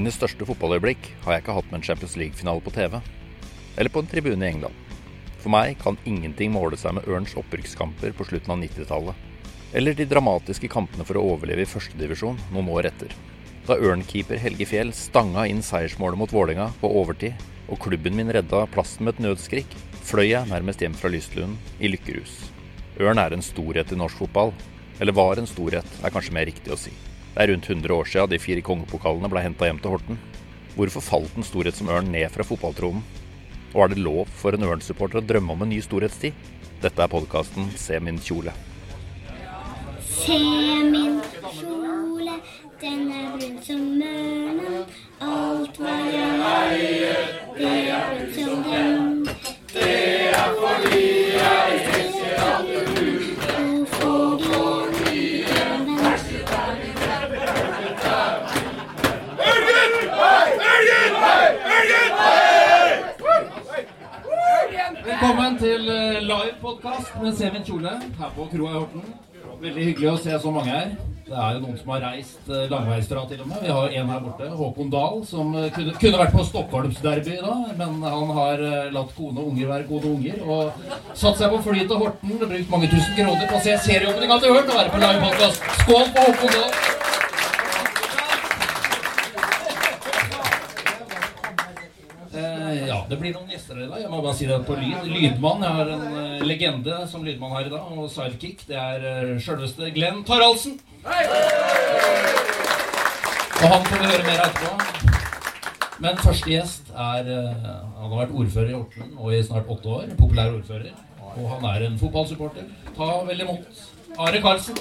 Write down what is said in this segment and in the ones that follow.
Mine største fotballøyeblikk har jeg ikke hatt med en Champions League-finale på TV. Eller på en tribune i England. For meg kan ingenting måle seg med Ørns opprykkskamper på slutten av 90-tallet. Eller de dramatiske kampene for å overleve i førstedivisjon noen år etter. Da Ørn-keeper Helge Fjell stanga inn seiersmålet mot Vålerenga på overtid, og klubben min redda plassen med et nødskrik, fløy jeg nærmest hjem fra Lystlund i lykkerus. Ørn er en storhet i norsk fotball. Eller var en storhet, er kanskje mer riktig å si. Det er rundt 100 år siden de fire kongepokalene ble henta hjem til Horten. Hvorfor falt en storhet som Ørn ned fra fotballtronen? Og er det lov for en Ørn-supporter å drømme om en ny storhetstid? Dette er podkasten Se min kjole. Se min kjole, den er brun som mørnen. Alt hva jeg eier, det er brun som den. Det er fordi jeg elsker alle Velkommen til eh, live-podkast med Sevin Kjole her på Kroa i Horten. Veldig hyggelig å se så mange her. Det er jo noen som har reist eh, langveisfra til og med. Vi har en her borte, Håkon Dahl, som eh, kunne, kunne vært på Stockholmsderby i dag, men han har latt kone og unger være gode unger og satt seg på fly til Horten brukt mange tusen kroner på å se serieåpning av Hørt og være på live-podkast. Skål på Håkon Dahl! Det blir noen gjester i dag. Jeg må bare si det på lyd. Lydmann. Jeg har en eh, legende som lydmann her i dag. Og sidekick. Det er uh, sjølveste Glenn Taraldsen. Og han får vi høre mer etterpå. Men første gjest er eh, Han har vært ordfører i Horten og i snart åtte år. Populær ordfører. Og han er en fotballsupporter. Ta vel imot Are Karlsen.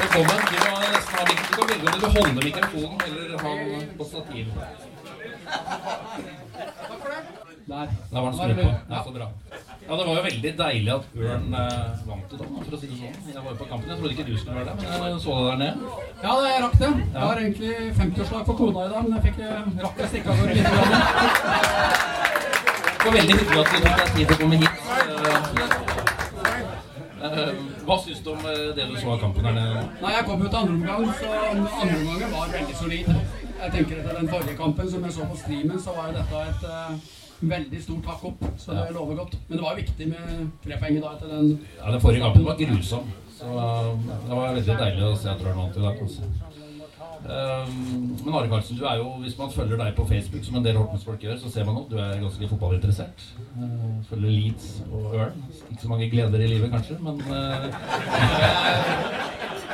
Velkommen. Du, må nesten ha mik- du kan velge om du vil holde mikrofonen eller ha den på stativ. Der. Der var den skrudd på. Ja, så bra. Ja, Det var jo veldig deilig at Ørn eh, vant i dag, for å si det sånn. Jeg var jo på kampen. Jeg trodde ikke du skulle være der, men jeg så deg der nede. Ja, det jeg rakk det. Jeg har egentlig 50-årslag for kona i dag, men jeg fikk eh, rakk jeg stikke av gårde litt. Det var veldig hyggelig at du tok deg tid til å komme hit. Eh, Hva syns du om eh, det du så av kampen her? Nei, jeg kom jo til andre omgang, så andre omgangen var veldig solid. Jeg tenker etter den forrige kampen som jeg så på streamen, så var jo dette et uh, veldig stort hakk opp. Så det lover godt. Men det var jo viktig med tre poeng i dag etter den Ja, Den forrige kampen var grusom. Så eh, det var veldig deilig å se at Ørn vant i dag. Um, men Are Karlsen, du er jo, hvis man følger deg på Facebook, som en del Hortens-folk gjør, så ser man at du er ganske fotballinteressert. Uh, følger Leeds og Ørn. Ikke så mange gleder i livet, kanskje, men uh,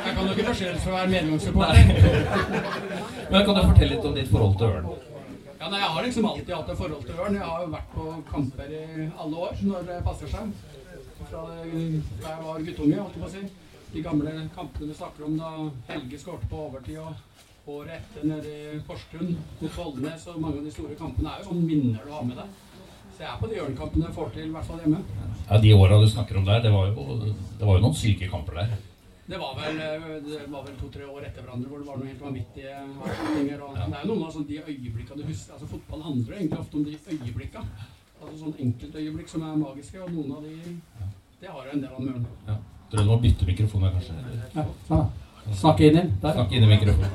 Jeg kan jo ikke beskyldes for å være meningsreporter Men kan du fortelle litt om ditt forhold til Ørn? Ja, nei, Jeg har liksom alltid hatt et forhold til Ørn. Jeg har jo vært på kamper i alle år når det passer seg. Fra det- jeg var guttunge, holdt jeg på å si. De gamle kampene vi snakker om da Helge skårte på overtid og året etter nede i Porsgrunn mot Vollnes og mange av de store kampene er jo sånn minner du har med deg. Så jeg er på de Ørn-kampene jeg får til, i hvert fall hjemme. Ja, De åra du snakker om der, det var, jo, det var jo noen syke kamper der. Det var vel, eh, det var vel to-tre år etter hverandre hvor det var noen helt vanvittige avslutninger. Ja. Det er jo noen av sånne, de øyeblikkene du husker. Altså Fotball handler jo egentlig ofte om de øyeblikkene. Altså sånn enkeltøyeblikk som er magiske, og noen av de Det har jo en del av Møren. Ja. Tror du må bytte mikrofon her, kanskje? Ja, Snakke inn i. Snakk inn i mikrofonen.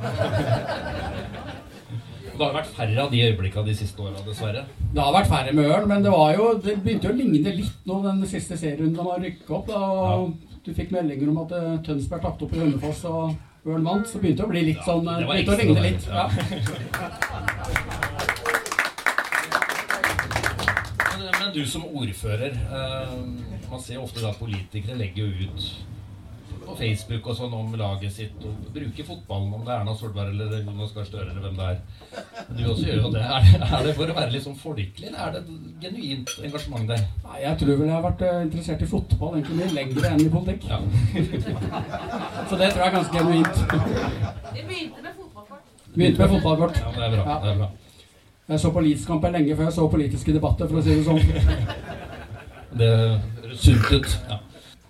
Det har vært færre av de øyeblikkene de siste åra, dessverre. Det har vært færre med Ørn, men det var jo Det begynte jo å ligne litt nå den siste serierunden da man rykka opp. Da, og Du fikk meldinger om at uh, Tønsberg tapte opp i Hønefoss og Ørn vant, så begynte det å bli litt sånn eh, det Begynte å ligne litt. ja. Ja. Men, men du som ordfører uh, Man ser ofte da politikere legger jo ut på Facebook og sånn om laget sitt og bruker fotballen, om det er Erna Solberg eller Jonas Gahr Støre eller hvem det er. Men du også gjør jo det. Er, det. er det for å være litt sånn folkelig, eller er det et genuint engasjement der? Nei, Jeg tror vel jeg har vært eh, interessert i fotball egentlig mye lenger enn i politikk. Ja. Så det tror jeg er ganske genuint. Vi begynte med fotballkort. Begynte med fotballkort. ja, det er bra. Det er bra. Jeg så politisk Leeds-kamper lenge før jeg så politiske debatter, for å si det sånn. Det høres sunt ut. Ja.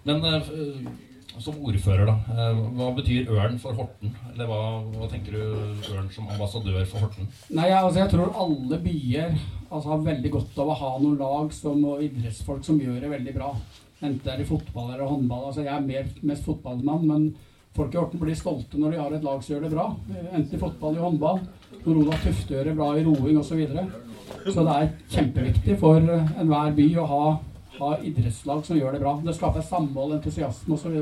Men eh, som ordfører, da. eh, hva betyr Ørn for Horten? Eller hva, hva tenker du Ørn som ambassadør for Horten? Nei, altså, jeg tror alle byer altså, har veldig godt av å ha noen lag som, og idrettsfolk som gjør det veldig bra. Enten det er i fotball eller håndball. Altså, jeg er mer, mest fotballmann, men folk i Horten blir stolte når de har et lag som gjør det bra. Enten i fotball, i håndball, når Olav Tufte gjør det bra i roing osv. Så, videre. så det er kjempeviktig for eh, enhver by å ha, ha idrettslag som gjør det bra. Det skaper samhold, entusiasme osv.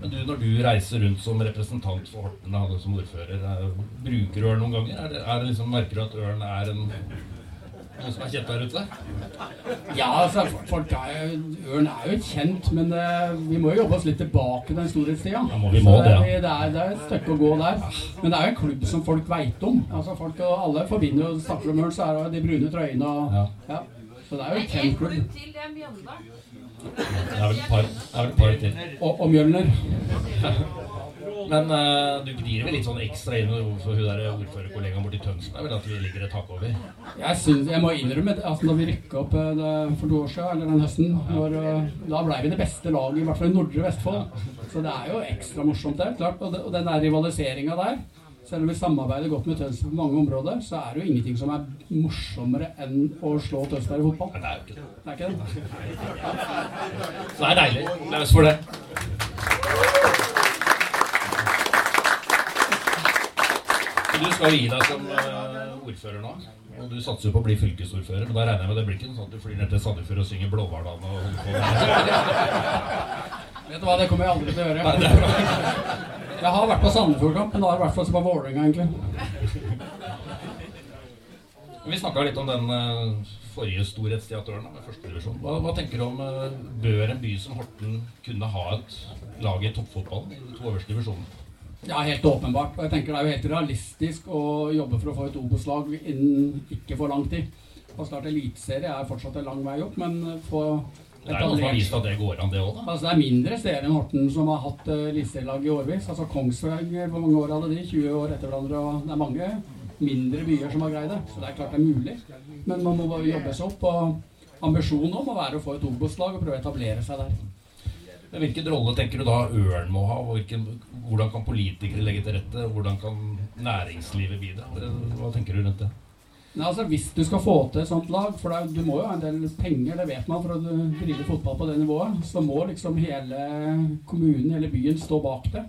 Men du, når du reiser rundt som representant for Horten, og som ordfører, er, bruker du Ørn noen ganger? Er det, er det liksom, merker du at Ørn er en noen som er kjent der ute? Ja, altså, folk er Ørn er jo kjent, men uh, vi må jo jobbe oss litt tilbake til den storhetstida. Ja, må vi må det, ja. det, er, det er et stykke å gå der. Men det er jo en klubb som folk veit om. Altså, folk, og alle forbinder jo snakker om Ørn, så er det de brune trøyene og Ja. ja. Så det er jo klubb. klubb til, det er Mjøndalen. Det er vel et par, det er vel et par til. Og, og Mjølner. Men eh, du gnir vel litt sånn ekstra inn for hun der ordførerkollegaen borti Tønsberg, vel at vi ligger et hakk over? Jeg, synes, jeg må innrømme at altså, da vi rykka opp eh, det, for to år siden, eller den høsten, når, eh, da ble vi det beste laget, i hvert fall i Nordre Vestfold. Så det er jo ekstra morsomt, det. klart. Og, det, og den der rivaliseringa der, selv om vi samarbeider godt med Tønsberg på mange områder, så er det jo ingenting som er morsommere enn å slå Tønsberg i fotball. Men det er jo ikke det. Det er ikke det? Så det er deilig. Løs for det. Du skal jo gi deg som eh, ordfører nå. Og du satser jo på å bli fylkesordfører, men da regner jeg med det blir ikke sånn at du flyr ned til Sandefjord og synger Blåhvaldan og holder på med Vet du hva, det kommer jeg aldri til å Nei, gjøre. det er bra. Jeg har vært på Sandefjordkamp, men da er det i hvert fall på Vålerenga, egentlig. Vi snakka litt om den eh, forrige da, med førstedivisjon. Hva, hva tenker du om eh, Bør en by som Horten kunne ha et lag i toppfotballen i de to øverste divisjonene? Ja, helt åpenbart. Og jeg tenker det er jo helt realistisk å jobbe for å få et Obos-lag innen ikke for lang tid. Å starte eliteserie er fortsatt en lang vei opp, men få Det er noen som har vist at det går an, det òg, da. Altså Det er mindre steder enn Horten som har hatt uh, i årevis. Altså Kongsberg, hvor mange år hadde de? 20 år etter hverandre. Og det er mange mindre byer som har greid det. Så det er klart det er mulig. Men man må bare jobbe seg opp. Og ambisjonen om å være å få et Obos-lag og prøve å etablere seg der. Hvilken rolle tenker du da Ørn må ha? og Hvilken, hvordan kan politikere legge til rette? Hvordan kan næringslivet bidra? Hva tenker du rundt det? Nei, altså Hvis du skal få til et sånt lag, for er, du må jo ha en del penger, det vet man, for å drive fotball på det nivået, så må liksom hele kommunen, hele byen, stå bak det.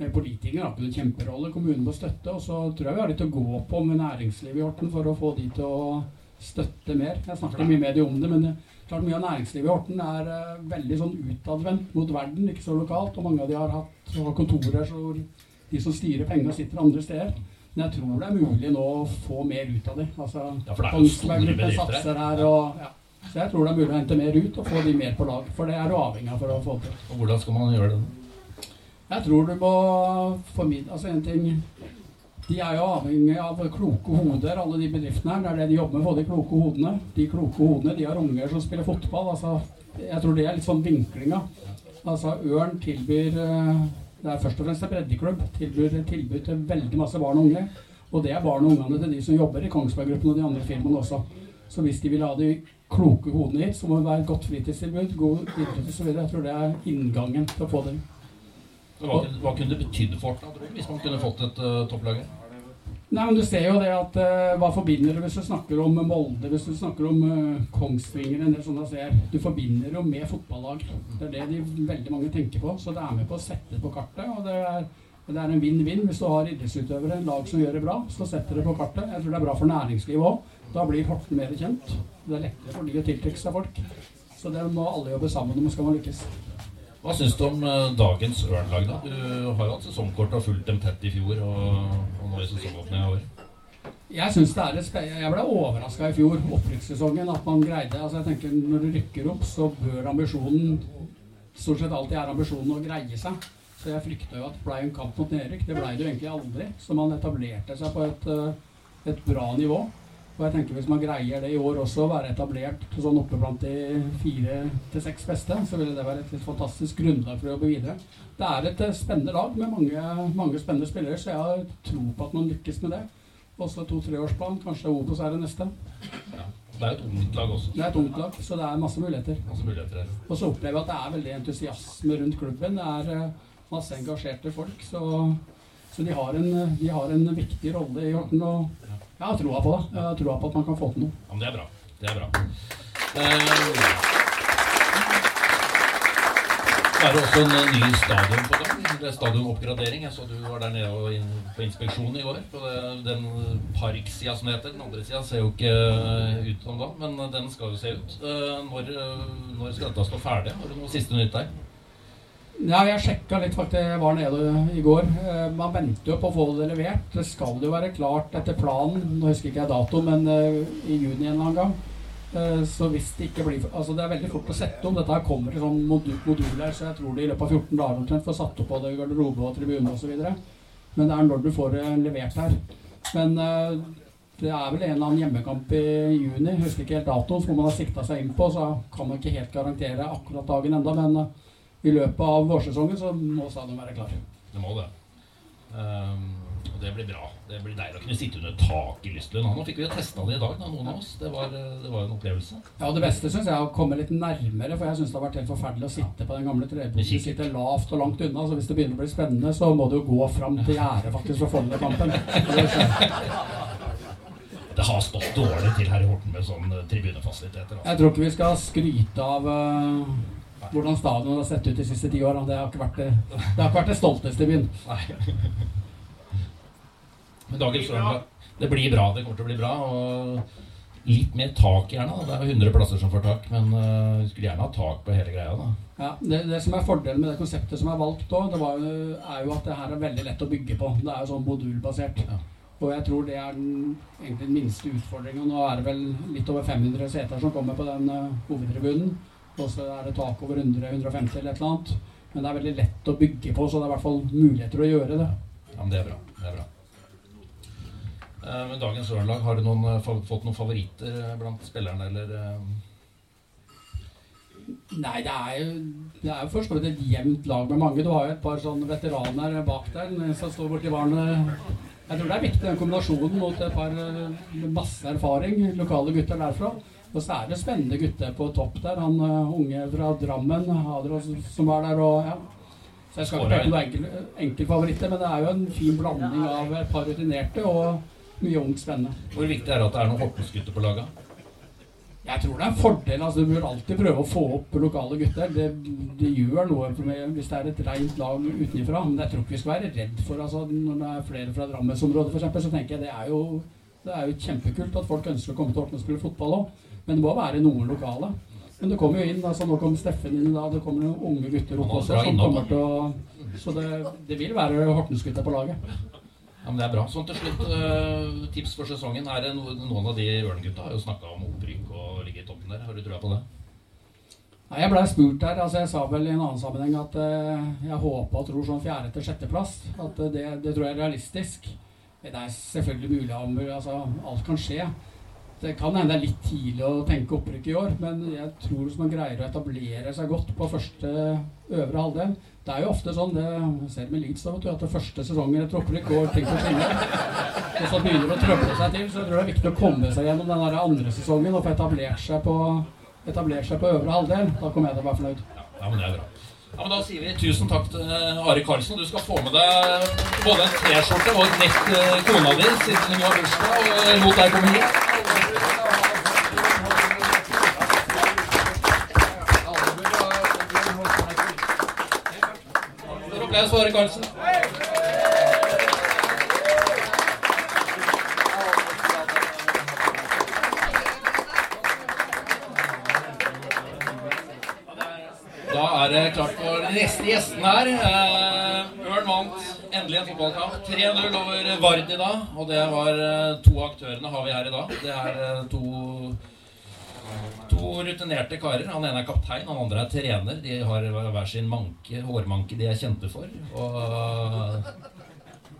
Eh, Politikerne har ikke noen kjemperolle, kommunen må støtte. Og så tror jeg vi har litt å gå på med næringslivet i Horten for å få de til å støtte mer. Jeg snakket mye med de om det, men det, klart mye av næringslivet i Horten er eh, veldig sånn utadvendt mot verden, ikke så lokalt. Og mange av de har hatt har kontorer hvor de som styrer pengene, sitter andre steder. Men jeg tror det er mulig nå å få mer ut av det. Altså, Ja, for det er jo store bedrifter her. Og, ja. Så jeg tror det er mulig å hente mer ut og få de mer på lag. For det er du avhengig av for å få til. Og hvordan skal man gjøre det? Jeg tror du må formidle Altså en ting De er jo avhengig av kloke hoder, alle de bedriftene her. Det er det de jobber med, få de kloke hodene. De kloke hodene, de har unger som spiller fotball. Altså, jeg tror det er litt sånn vinklinga. Altså, Ørn tilbyr eh, Det er først og fremst en breddeklubb. Tilbyr tilbud til veldig masse barn og unge. Og det er barn og ungene til de som jobber i Kongsberg Gruppen og de andre firmaene også. Så hvis de vil ha de kloke hodene hit, så må det være et godt fritidstilbud, god idrett osv. Jeg tror det er inngangen til å få dem. Hva, hva kunne det betydd for du, hvis man kunne fått et uh, topplag? Nei, men Du ser jo det at uh, Hva forbinder du hvis du snakker om Molde, hvis du snakker om uh, Kongsvinger en del sånne ser. Du forbinder jo med fotballag. Det er det de veldig mange tenker på. Så det er med på å sette det på kartet. Og det er, det er en vinn-vinn. Hvis du har idrettsutøvere, lag som gjør det bra, så setter det på kartet. Jeg tror det er bra for næringslivet òg. Da blir Horten mer kjent. Det er lettere for de å tiltrekke seg folk. Så det må alle jobbe sammen om skal man lykkes. Hva syns du om uh, dagens Ørn-lag, da? Du har jo hatt sesongkort og fulgt dem tett i fjor, og, og nå i sesongåpningen i år. Jeg synes det er et spe Jeg ble overraska i fjor, opprykkssesongen, at man greide altså jeg tenker Når du rykker opp, så bør ambisjonen Stort sett alltid er ambisjonen å greie seg. Så jeg frykta jo at det ble en kamp mot nedrykk. Det ble det jo egentlig aldri. Så man etablerte seg på et, eh, et bra nivå. Og jeg tenker hvis man greier det i år også, å være etablert sånn oppe blant de fire til seks beste, så ville det være et litt fantastisk grunnlag for å jobbe videre. Det er et eh, spennende lag med mange, mange spennende spillere, så jeg har tro på at man lykkes med det. Også to-treårsplan. Kanskje Obos er det neste. Ja. Det er et ungt lag også. Det er et ungt lag, så det er masse muligheter. Masse muligheter her. Og så opplever jeg at det er veldig entusiasme rundt klubben. Det er eh, masse engasjerte folk. Så, så de, har en, de har en viktig rolle i Horten. Og jeg har troa på det. Jeg har troa på at man kan få til noe. Ja, men det er bra. Det er bra. Eh, er det også en eh, ny stadion på gang. Det er stadionoppgradering. Jeg så du var der nede og inn, på inspeksjon i går. På den parksida som heter. Den andre sida ser jo ikke eh, ut som da, men den skal jo se ut. Når, når skal dette stå ferdig? Har du noe siste nytt der? Ja, jeg sjekka litt faktisk. Jeg var nede i går. Eh, Man venter jo på å få det levert. Det skal jo være klart etter planen. Nå husker ikke jeg dato, men eh, i juni en eller annen gang. Eh, Så hvis det ikke blir Altså det er veldig fort å sette om. Dette her kommer i sånn modu- moduler, så jeg tror det i løpet av 14 dager omtrent får satt opp både garderobe og tribune osv. Men det er når du får det levert her. Men det er vel en eller annen hjemmekamp i juni. Husker ikke helt datoen, som man har sikta seg inn på. Så kan man ikke helt garantere akkurat dagen enda, men i løpet av vårsesongen så må stadion være klar. Det må det. Um, og det blir bra. Det blir deilig å kunne sitte under tak i Lystlund. Nå fikk vi jo testa det i dag, da, noen av oss. Det var, eh, det var en opplevelse. Ja, Det beste syns jeg er å komme litt nærmere, for jeg syns det har vært helt forferdelig å sitte på den gamle trepunkten. Du sitter lavt og langt unna, så hvis det begynner å bli spennende, så må du jo gå fram til gjerdet faktisk for å få med kampen. Det har stått dårlig til her i Horten med sånn eh, tribunefasiliteter. Altså. Jeg tror ikke vi skal skryte av eh, hvordan stadion har sett ut de siste ti åra. Det har ikke vært det, det, har ikke vært det stolteste i byen. Nei. Men dagens Sørlandet Det blir bra. Det kommer til å bli bra. Og litt mer tak gjerne. da. Det er jo 100 plasser som får tak, men eh, vi skulle gjerne ha tak på hele greia. da. Ja, det, det som er Fordelen med det konseptet som er valgt òg, er jo at det her er veldig lett å bygge på. Det er jo sånn modulbasert. Ja. Og jeg tror det er den, egentlig den minste utfordringa. Nå er det vel litt over 500 seter som kommer på den uh, hovedtribunen. Og så er det tak over 100-150 eller et eller annet. Men det er veldig lett å bygge på, så det er i hvert fall muligheter å gjøre det. Ja, men det er bra. Det er bra. Eh, Men dagens Ørnlag, har du noen, eh, fått noen favoritter eh, blant spillerne, eller? Nei, det er jo det er jo for så vidt et jevnt lag med mange. Du har jo et par sånne veteraner bak der som står borti barnet. Jeg tror det er viktig den kombinasjonen mot et par masse erfaring, lokale gutter derfra. Og så er det spennende gutter på topp der. Han eh, unge fra Drammen, Adros, som var der og ja. Så jeg skal ikke peke noen enkel, enkeltfavoritter, men det er jo en fin blanding av et par rutinerte og mye ungt spennende. Hvor viktig er det at det er noen Hortensgutter på laget? Jeg tror det er en fordel. altså Du bør alltid prøve å få opp lokale gutter. Det, det gjør noe med, hvis det er et rent lag utenfra. Men jeg tror ikke vi skal være redd for altså Når det er flere fra Drammensområdet f.eks., så tenker jeg det er jo det er jo kjempekult at folk ønsker å komme til Horten og spille fotball òg. Men det må være noen lokale. Men det kommer jo inn. altså Nå kommer Steffen inn da. Det kommer noen unge gutter opp også. som kommer til å Så det, det vil være Hortensgutta på laget. Ja, men Det er bra. Sånn til slutt, eh, tips for sesongen. Er det no, Noen av de Ørn-gutta har jo snakka om opprykk og ligge i toppen der. Har du trua på det? Nei, Jeg blei spurt der. altså Jeg sa vel i en annen sammenheng at uh, jeg håpa og tror sånn fjerde- til sjetteplass. At uh, det, det tror jeg er realistisk. Det er selvfølgelig mulig. altså Alt kan skje. Det kan hende det er litt tidlig å tenke opprykk i år, men jeg tror hvis man greier å etablere seg godt på første øvre halvdel Det er jo ofte sånn, det ser med Leeds, da, vet du, at det første sesongen etter opprykk går ting for skinner. Og så begynner det å trøble seg til, så jeg tror det er viktig å komme seg gjennom den andre sesongen og få etablert seg på etablert seg på øvre halvdel. Da kommer jeg til å være fornøyd. Ja, men det er bra. Ja, men Da sier vi tusen takk til eh, Are Karlsen. Du skal få med deg både en T-skjorte og et nett kona di siden hun har bursdag og eh, lot deg komme hit. Applaus for Are Karlsen. Da er det klart de neste gjestene her. Eh, Ørn vant endelig en fotballkamp. 3-0 over Vard i dag. Og det var eh, to aktørene har vi her i dag. Det er eh, to, to rutinerte karer. Han ene er kaptein, han andre er trener. De har hver sin manke, hårmanke de er kjente for. Og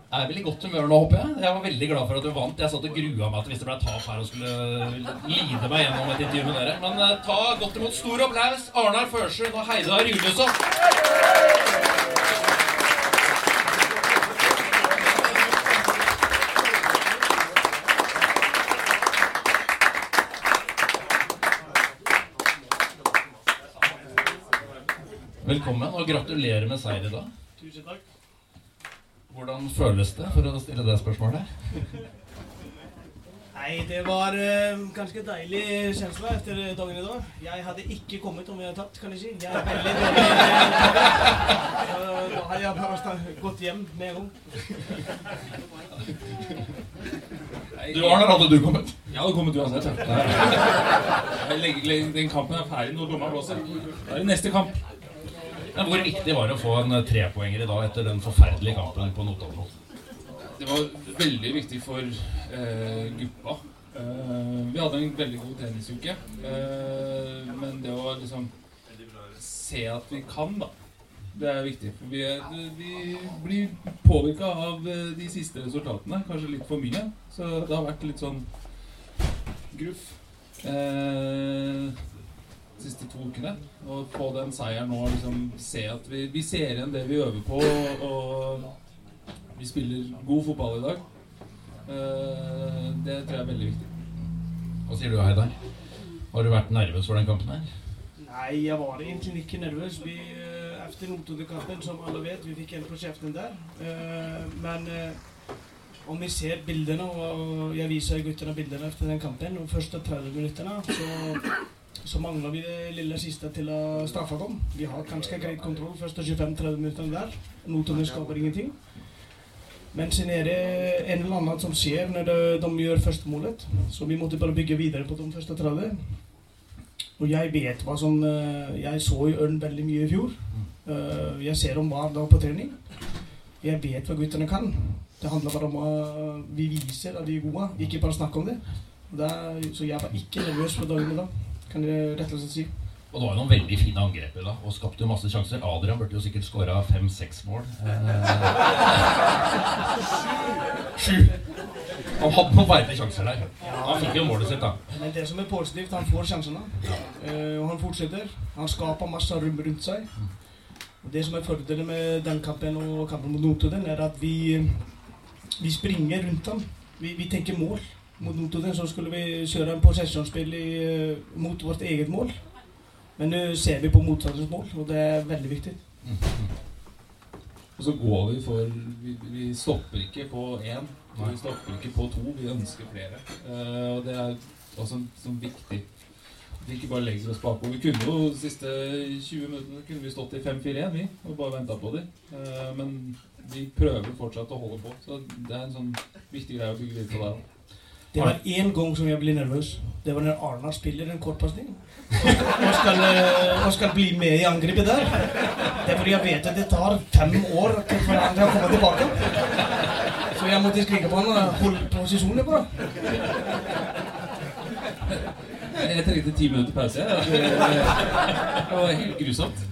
er vel i godt humør nå, håper jeg. Jeg var veldig glad for at du vant. Jeg satt og grua meg til hvis det ble tap her og skulle lide meg gjennom et intervju med dere. Men eh, ta godt imot stor applaus Arnar Førsund og Heidar Julesson. Velkommen og gratulerer med seier i dag. Tusen takk. Hvordan føles det, for å stille det spørsmålet? Nei, Nei, det var uh, ganske deilig kjensle etter dagen i dag. Jeg hadde ikke kommet om jeg hadde tapt, kan jeg si. Jeg er veldig dårlig uh, Da hadde jeg bare gått hjem med en gang. Du var der, hadde du kommet? Jeg hadde kommet uansett. Ja. Legger, den kampen er ferdig når dommer blåser. Da er det neste kamp. Men hvor viktig var det å få en trepoenger i dag etter den forferdelige kampen på Notodden? Det var veldig viktig for eh, gruppa. Eh, vi hadde en veldig god treningsuke. Eh, men det å liksom se at vi kan, da. Det er viktig. For vi, er, vi blir påvirka av eh, de siste resultatene. Kanskje litt for mye. Så det har vært litt sånn gruff. Eh, siste to ukene. Å få den seieren nå, liksom se at vi, vi ser igjen det vi øver på. og vi spiller god fotball i dag. Uh, det tror jeg er veldig viktig. Hva sier du, Heidar? Har du vært nervøs for den kampen her? Nei, jeg var egentlig ikke nervøs. Vi, uh, efter Notodde-kampen, som alle vet, vi fikk en på kjeften der. Uh, men om vi ser bildene, og jeg viser guttene bildene etter den kampen, og første 30 minuttene, så, så mangler vi det lille siste til å straffa kom. Vi har ganske greit kontroll første 25-30 minuttene der. Notene skaper ingenting. Men så er det en eller annen som skjer når de, de gjør førstemålet. Så vi måtte bare bygge videre på de første 30. Og jeg vet hva som eh, Jeg så jo Ørn veldig mye i fjor. Eh, jeg ser dem hver dag på trening. Jeg vet hva guttene kan. Det handler bare om at vi viser at de er gode, ikke bare snakke om det. Er, så jeg var ikke nervøs for dagen i dag, kan du rett og slett si. Og det var noen veldig fine angrep i dag, og skapte jo masse sjanser. Adrian burde jo sikkert skåra fem-seks mål. Sju! Han hadde noen verdige sjanser der. Han fikk jo målet sitt, da. Men det som er positivt, han får sjansene. Uh, og han fortsetter. Han skaper masse rom rundt seg. Og Det som er fordelen med den kampen og kampen mot Notodden, er at vi, vi springer rundt ham. Vi, vi tenker mål. Mot Notodden så skulle vi kjøre en possesjonsspill mot vårt eget mål. Men nå ser vi på motstanderens mål, og det er veldig viktig. Og så går vi for Vi, vi stopper ikke på én, vi stopper ikke på to. Vi ønsker flere. Uh, og det er også sånn viktig. Vi ikke bare legger oss bakpå. Vi kunne jo de siste 20 minuttene kunne vi stått i 5-4-1, vi, og bare venta på dem. Uh, men vi prøver fortsatt å holde på. Så det er en sånn viktig greie å bygge videre på der. Det var én gang som jeg ble nervøs. Det var når Arnar spiller en kortpasning. Og skal, eh, og skal bli med i angrepet der. Det er fordi jeg vet at det tar fem år for han å komme tilbake. Så jeg måtte skrike på han og holde posisjonen på. Jeg trengte ti minutter pause. Det var helt grusomt.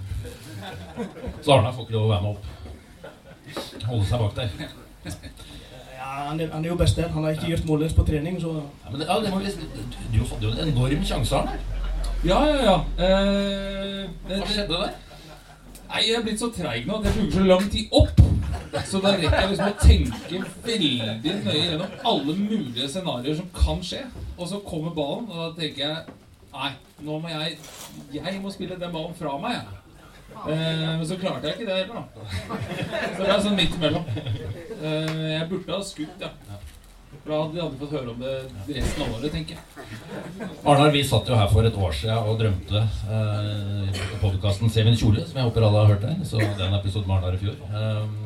Så Arnar får ikke lov å være med opp. Holde seg bak der. Ja, han er, han er jo best der. Han har ikke gjort målløs på trening, så ja, men det, ja, det må liksom, Du hadde jo en enorm sjanse, Arne. Ja, ja, ja. Eh, det, Hva skjedde der? Nei, Jeg er blitt så treig nå at jeg bruker så lang tid opp. Så da rekker jeg liksom å tenke veldig nøye gjennom alle mulige scenarioer som kan skje. Og så kommer ballen, og da tenker jeg Nei, nå må jeg Jeg må spille den ballen fra meg, jeg. Eh, men så klarte jeg ikke det heller, da. Så det er sånn midt imellom. Eh, jeg burde ha skutt, ja. For da hadde de aldri fått høre om det resten av året, tenker jeg. Arnar, vi satt jo her for et år siden og drømte eh, på podkasten Se min kjole, som jeg håper alle har hørt der. Så den episoden med Arnar i fjor. Eh,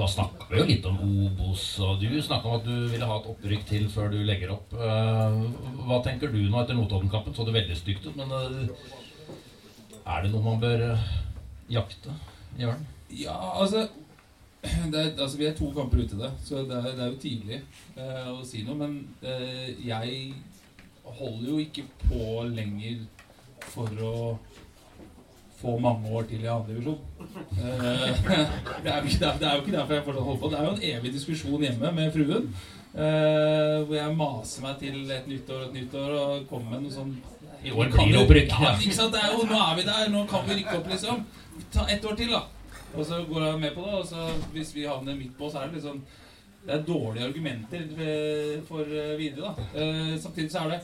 da snakka vi jo litt om Obos, og du snakka om at du ville ha et opprykk til før du legger opp. Eh, hva tenker du nå etter Notodden-kampen? Så det veldig stygt ut, men eh, er det noe man bør jakte i verden? Ja, altså, er, altså Vi er to kamper ute i det, så det er, det er jo tidlig eh, å si noe. Men eh, jeg holder jo ikke på lenger for å få mange år til i andre divisjon. det, er, det, er, jo ikke derfor jeg fortsatt holder på. Det er jo en evig diskusjon hjemme med fruen. hvor jeg maser meg til et nytt år og et nytt år og kommer med noe sånn i år blir det opprykk. Ja, ikke sant? Det er jo, nå er vi der, nå kan vi rykke opp, liksom. Ta ett år til, da. Og så går jeg med på det. Og så hvis vi havner midt på, så er det liksom Det er dårlige argumenter for eh, videre, da. Eh, samtidig så er det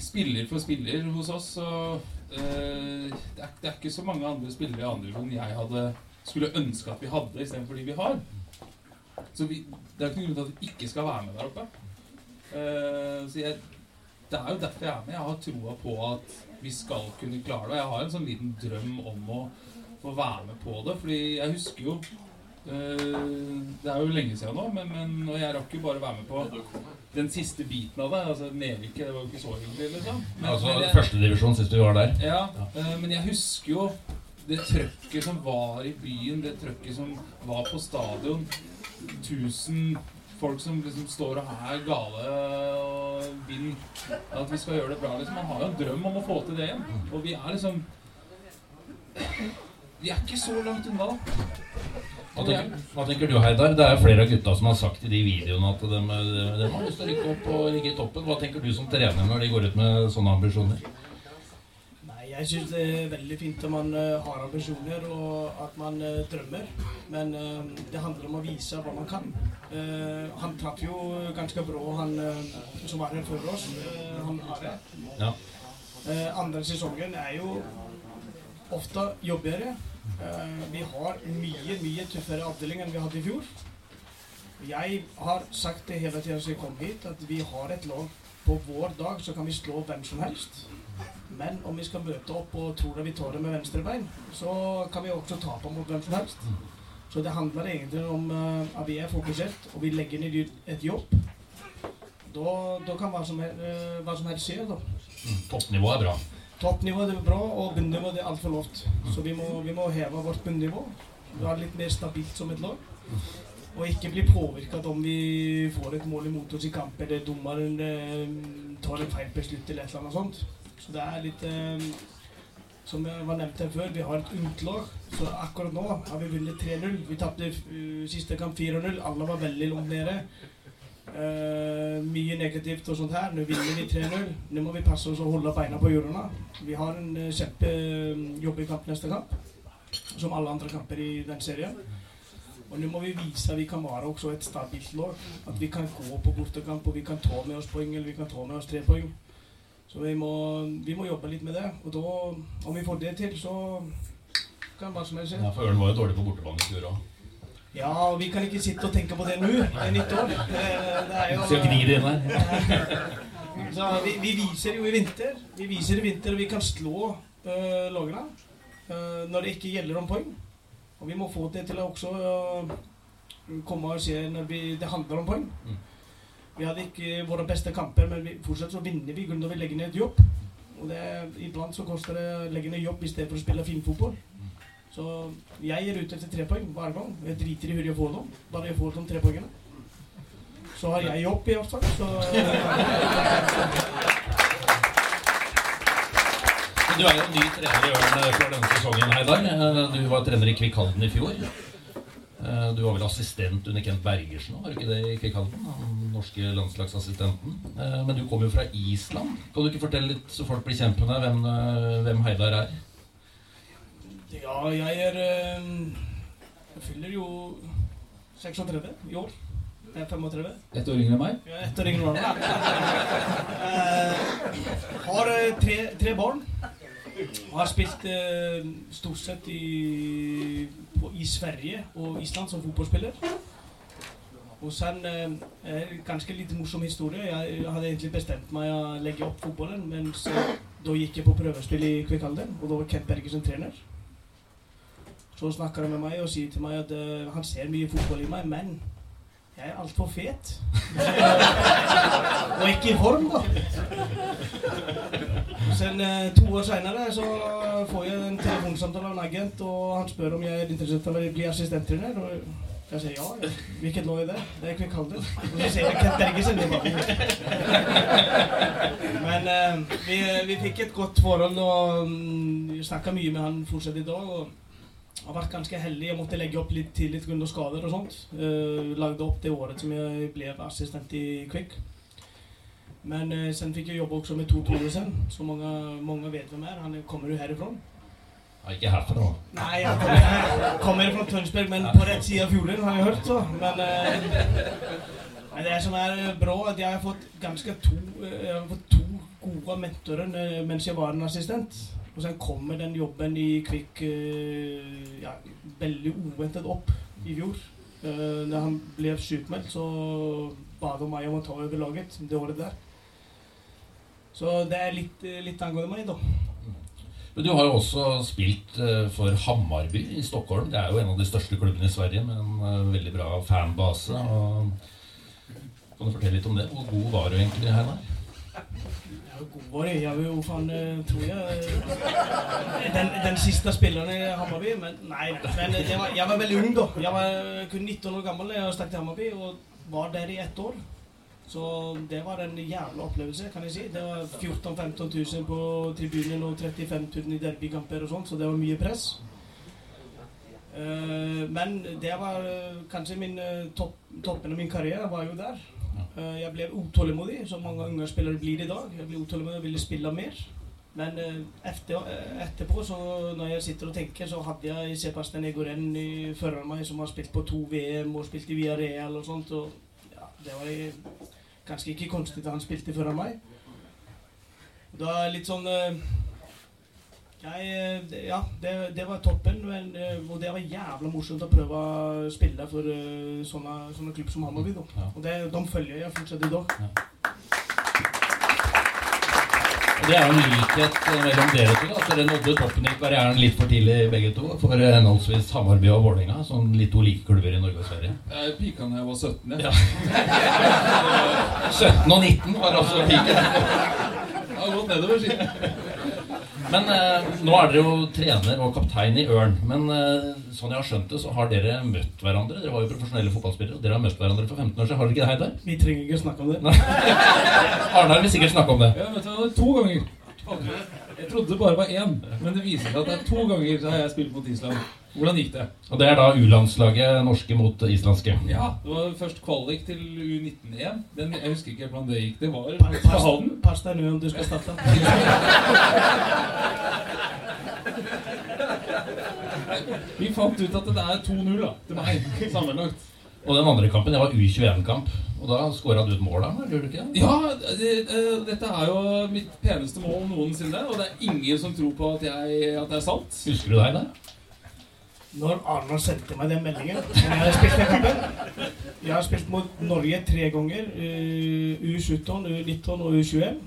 spiller for spiller hos oss, så eh, det, er, det, er, ikke så mange andre spillere i andre divisjon jeg hadde skulle ønske at vi hadde, istedenfor de vi har. Så vi, det er ikke noen grunn til at vi ikke skal være med der oppe. Eh, så jeg, det er jo derfor jeg er med. Jeg har troa på at vi skal kunne klare det. Jeg har en sånn liten drøm om å få være med på det. Fordi jeg husker jo eh, Det er jo lenge siden nå, men, men og jeg rakk jo bare være med på den siste biten av det. Altså nedrykket, det var jo ikke så hyggelig, liksom. Men, Altså Førstedivisjon sist vi var der. ja, eh, men jeg husker jo det trøkket som var i byen, det trøkket som var på stadion. Tusen folk som liksom står og er gale og vil at vi skal gjøre det bra. Liksom. Man har jo en drøm om å få til det igjen. Og vi er liksom Vi er ikke så langt unna. Hva tenker, hva tenker du, Heidar? Det er flere av gutta som har sagt i de videoene at de, de har lyst til å rykke opp og ligge i toppen. Hva tenker du som trener når de går ut med sånne ambisjoner? Jeg syns det er veldig fint om man eh, har ambisjoner og at man eh, drømmer. Men eh, det handler om å vise hva man kan. Han traff jo ganske bra, han som var her før oss. han han Are. Ja. Andre sesongen er jo ofte jobbigere. Vi har mye, mye tøffere avdeling enn vi hadde i fjor. Jeg har sagt det hele tiden siden jeg kom hit, at vi har et lag på vår dag så kan vi slå hvem som helst. Men om vi skal møte opp og tror at vi det med venstre bein, så kan vi også tape mot hvem som helst. Så det handler egentlig om eh, at vi er fokusert, og vi legger ned et jobb. Da, da kan hva som, helst, eh, hva som helst skje. da. Toppnivået er bra. Toppnivået er bra, og bunnivået er altfor lavt. Så vi må, vi må heve vårt bunnivå. Være litt mer stabilt som et lag. Og ikke bli påvirket om vi får et mål imot oss i kamp, eller dommeren eh, tar en feil beslutning eller et eller annet sånt. Så det er litt eh, Som jeg var nevnt her før, vi har et ungt lag. Så akkurat nå har vi vunnet 3-0. Vi tapte uh, siste kamp 4-0. Alle var veldig langt nede. Uh, mye negativt og sånt her. Nå vinner vi 3-0. Nå må vi passe oss og holde beina på hjulene. Vi har en uh, kjempejobbig kamp neste kamp, som alle andre kamper i den serien. Og nå må vi vise at vi kan være også et stabilt lag. At vi kan gå på bortekamp, og vi kan ta med oss poeng, eller vi kan ta med oss tre poeng. Så vi må, vi må jobbe litt med det. Og da, om vi får det til, så kan hva som helst skje. Ja, for Ørn var jo dårlig på bortebane i fjor òg. Ja, og vi kan ikke sitte og tenke på det nå. Det er nytt år. Det, det er jo Skal gni det inn her. Så vi, vi viser jo i vinter Vi viser i vinter at vi kan slå øh, lagene øh, når det ikke gjelder om poeng. Og vi må få det til å også øh, komme og se når vi, det handler om poeng. Mm. Vi hadde ikke våre beste kamper, men vi, fortsatt så vinner vi når vi legger ned et jobb. Og det, iblant så koster det å legge ned jobb i stedet for å spille finfotball. Så jeg er ute etter tre poeng hver gang. Jeg driter i hvor jeg får dem, bare jeg får de tre poengene. Så har jeg jobb, i hvert fall. Så Du er jo ny trener i Ørn fra denne sesongen, Heidar. Eh, Du var trener i Kvikk Halden i fjor. Eh, Du var vel assistent under Kent Bergersen òg, var du ikke det i Kvikk Halden? Den norske landslagsassistenten. Eh, Men du kommer jo fra Island. Kan du ikke fortelle litt, så folk blir kjent med deg, hvem, eh, hvem Heidar er? Ja, jeg er eh, Jeg fyller jo 36 i år. Jeg er 35. Ett år yngre enn meg. Ja, ett år yngre enn. Eh, Har tre, tre barn. Har spilt stort sett i, på, i Sverige og Island som fotballspiller. Og han eh, ganske litt morsom historie. Jeg hadde egentlig bestemt meg å legge opp fotballen, men så, da gikk jeg på prøvespill i Kvikkhalden, og da var Kent Bergersen trener. Så snakker han med meg og sier til meg at uh, han ser mye fotball i meg, men jeg er altfor fet. og ikke i form, da. Sen uh, to år seinere så får jeg en telefonsamtale av en agent, og han spør om jeg er interessert i å bli assistenttrener. Jeg sier ja. Hvilket lå i det? Det er Kvikkhalden. Og så sier jeg Kent Bergersen. i var. Men eh, vi, vi fikk et godt forhold, og um, vi snakka mye med han fortsatt i dag. og har vært ganske heldig. Jeg måtte legge opp litt tidlig pga. skader og sånt. Uh, lagde opp det året som jeg ble assistent i Kvikk. Men uh, sen fikk jeg jobbe også med Tor Thoresen, som mange, mange vet hvem er. Han kommer jo herifra. Ikke herfra. Nei, jeg kommer, kommer fra Tønsberg, men på rett side av fjorden, har jeg hørt. så. Men eh, det som er bra, at jeg har fått ganske to, har fått to gode mentorer eh, mens jeg var en assistent. Og så kommer den jobben i Kvikk eh, ja, veldig uventet opp i fjor. Da han ble sykmeldt, så ba de meg om å ta over laget det året der. Så det er litt, litt angående meg, da. Men du har jo også spilt eh, for Hammarby i Stockholm. Det er jo en av de største klubbene i Sverige med en eh, veldig bra fanbase. Og kan du fortelle litt om det? Hvor god var du egentlig? Ja, god var jeg. Jeg var jo faen, eh, tror jeg Den, den siste spilleren i Hammarby. Men nei, men jeg var, jeg var veldig ung da. Jeg var kun 19 år gammel da jeg stakk til Hammarby og var der i ett år. Så det var en jævla opplevelse, kan jeg si. Det var 14 000-15 000 på tribunen og 35 000 i derbykamper og sånt, så det var mye press. Eh, men det var eh, kanskje min eh, topp, toppen av min karriere var jo der. Jeg ble utålmodig, som mange unge spillere blir i dag. Jeg ble utålmodig og ville spille mer. Men efter, etterpå, så når jeg sitter og tenker, så hadde jeg Sebastian Egoren foran meg, som har spilt på to VM og spilt i Villarreal og sånt. Og ja, det var i- ganske ikke konstig at han spilte foran meg. Da er litt sånn eh, jeg, eh, Ja, det, det var toppen. Men, eh, og det var jævla morsomt å prøve å spille for sånne, sånne klubb som Hammarby. Ja. Og det, de følger jeg fortsatt i dag. Og Det er jo en likhet eh, mellom dere to. Altså, dere nådde toppen i karrieren litt for tidlig, begge to. For eh, henholdsvis Hammarby og Vålerenga. Sånn litt to like klubber i Norge og Sverige. Jeg pika da jeg var 17. Ja. 17 og 19 var altså piken. Jeg har gått nedover siden. Men eh, nå er dere jo trener og kaptein i Ørn. Men eh, sånn jeg har skjønt det, så har dere møtt hverandre. Dere var jo profesjonelle fotballspillere. og Dere har møtt hverandre for 15 år siden. Har dere ikke det, Heidar? Vi trenger ikke snakke om det. Arnar vil sikkert snakke om det. Ja, vet du to ganger. Jeg trodde det bare var én, men det viser seg at det er to ganger så har jeg spilt mot Island. Hvordan gikk det? Og det er da U-landslaget norske mot islandske. Ja, Det var først kvalik til U19-EM. Den- Jeg husker ikke hvordan det gikk. Det var Pass, deg nå om du skal starte. Vi fant ut at det er 2-0 da, til meg sammenlagt. Og den andre kampen det var U21-kamp. Og da skåra du et mål, da? Gjorde du ikke det? Ja, det, uh, dette er jo mitt peneste mål noensinne. Og det er ingen som tror på at, jeg, at det er sant. Husker du deg der? Når Arnold sendte meg den meldingen når Jeg har spilt den kampen. Jeg har spilt mot Norge tre ganger. eh, U17, U19 og U21.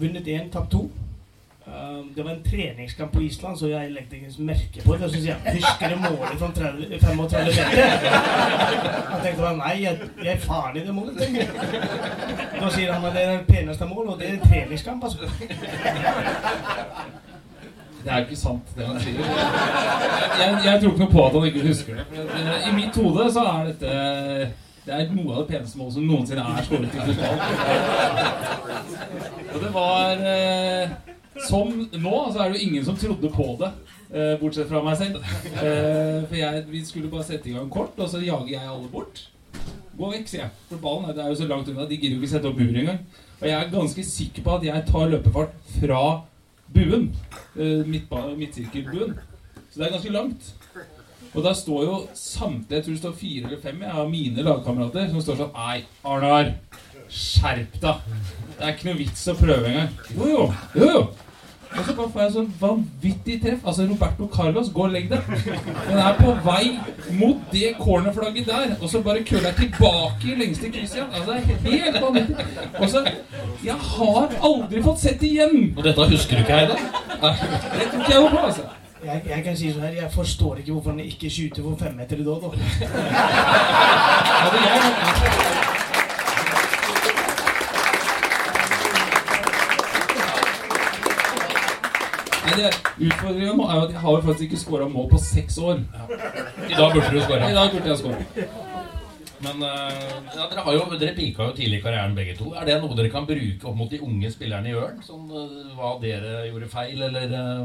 Vunnet én, tapt to. Um, det var en treningskamp på Island, så jeg ikke merke på det. Så sier husker du målet fra 35 meter? Jeg tenkte bare nei, jeg, jeg er faren i det målet. Da sier han at det er det peneste målet, og det er en treningskamp. altså. Det er jo ikke sant, det han sier. Jeg, jeg tror ikke noe på at han ikke husker det. I mitt hode så er dette Det er noe av det peneste målet som noensinne er skåret i fotball. Og det var eh, Som nå, så er det jo ingen som trodde på det. eh, bortsett fra meg selv. Eh, for jeg, vi skulle bare sette i gang kort, og så jager jeg alle bort. Gå vekk, sier jeg. For ballen er- jo så langt unna. De gidder jo ikke sette opp bur engang. Og jeg er ganske sikker på at jeg tar løpefart fra buen. eh, Midtsirkelbuen. Så det er ganske langt. Og da står jo samtlige, jeg tror det står fire eller fem jeg, av mine lagkamerater som står sånn Nei, Arnar, skjerp deg. Det er ikke noe vits å prøve engang. Jo, jo. jo, jo. Og så får jeg sånn vanvittig treff. Altså, Roberto Carlos, gå og legg deg. Den er på vei mot det cornerflagget der, og så bare køller jeg tilbake i lengste krysset igjen. Altså, det er helt vanvittig. Og så Jeg har aldri fått sett det igjen! Og dette husker du ikke, Heidar? Det tror ikke jeg noe på, altså. Jeg, jeg kan si sånn her, jeg forstår ikke hvorfor han ikke skyter for femmeter i dag. da. Det Utfordringa nå er jo at jeg har jo faktisk ikke skåra mål på seks år. I dag burde du skåra. I dag burde jeg skåra. Men eh, ja, dere, har jo, dere pika jo tidlig i karrieren begge to. Er det noe dere kan bruke opp mot de unge spillerne i Ørn? Sånn, eh, hva dere gjorde feil, eller eh,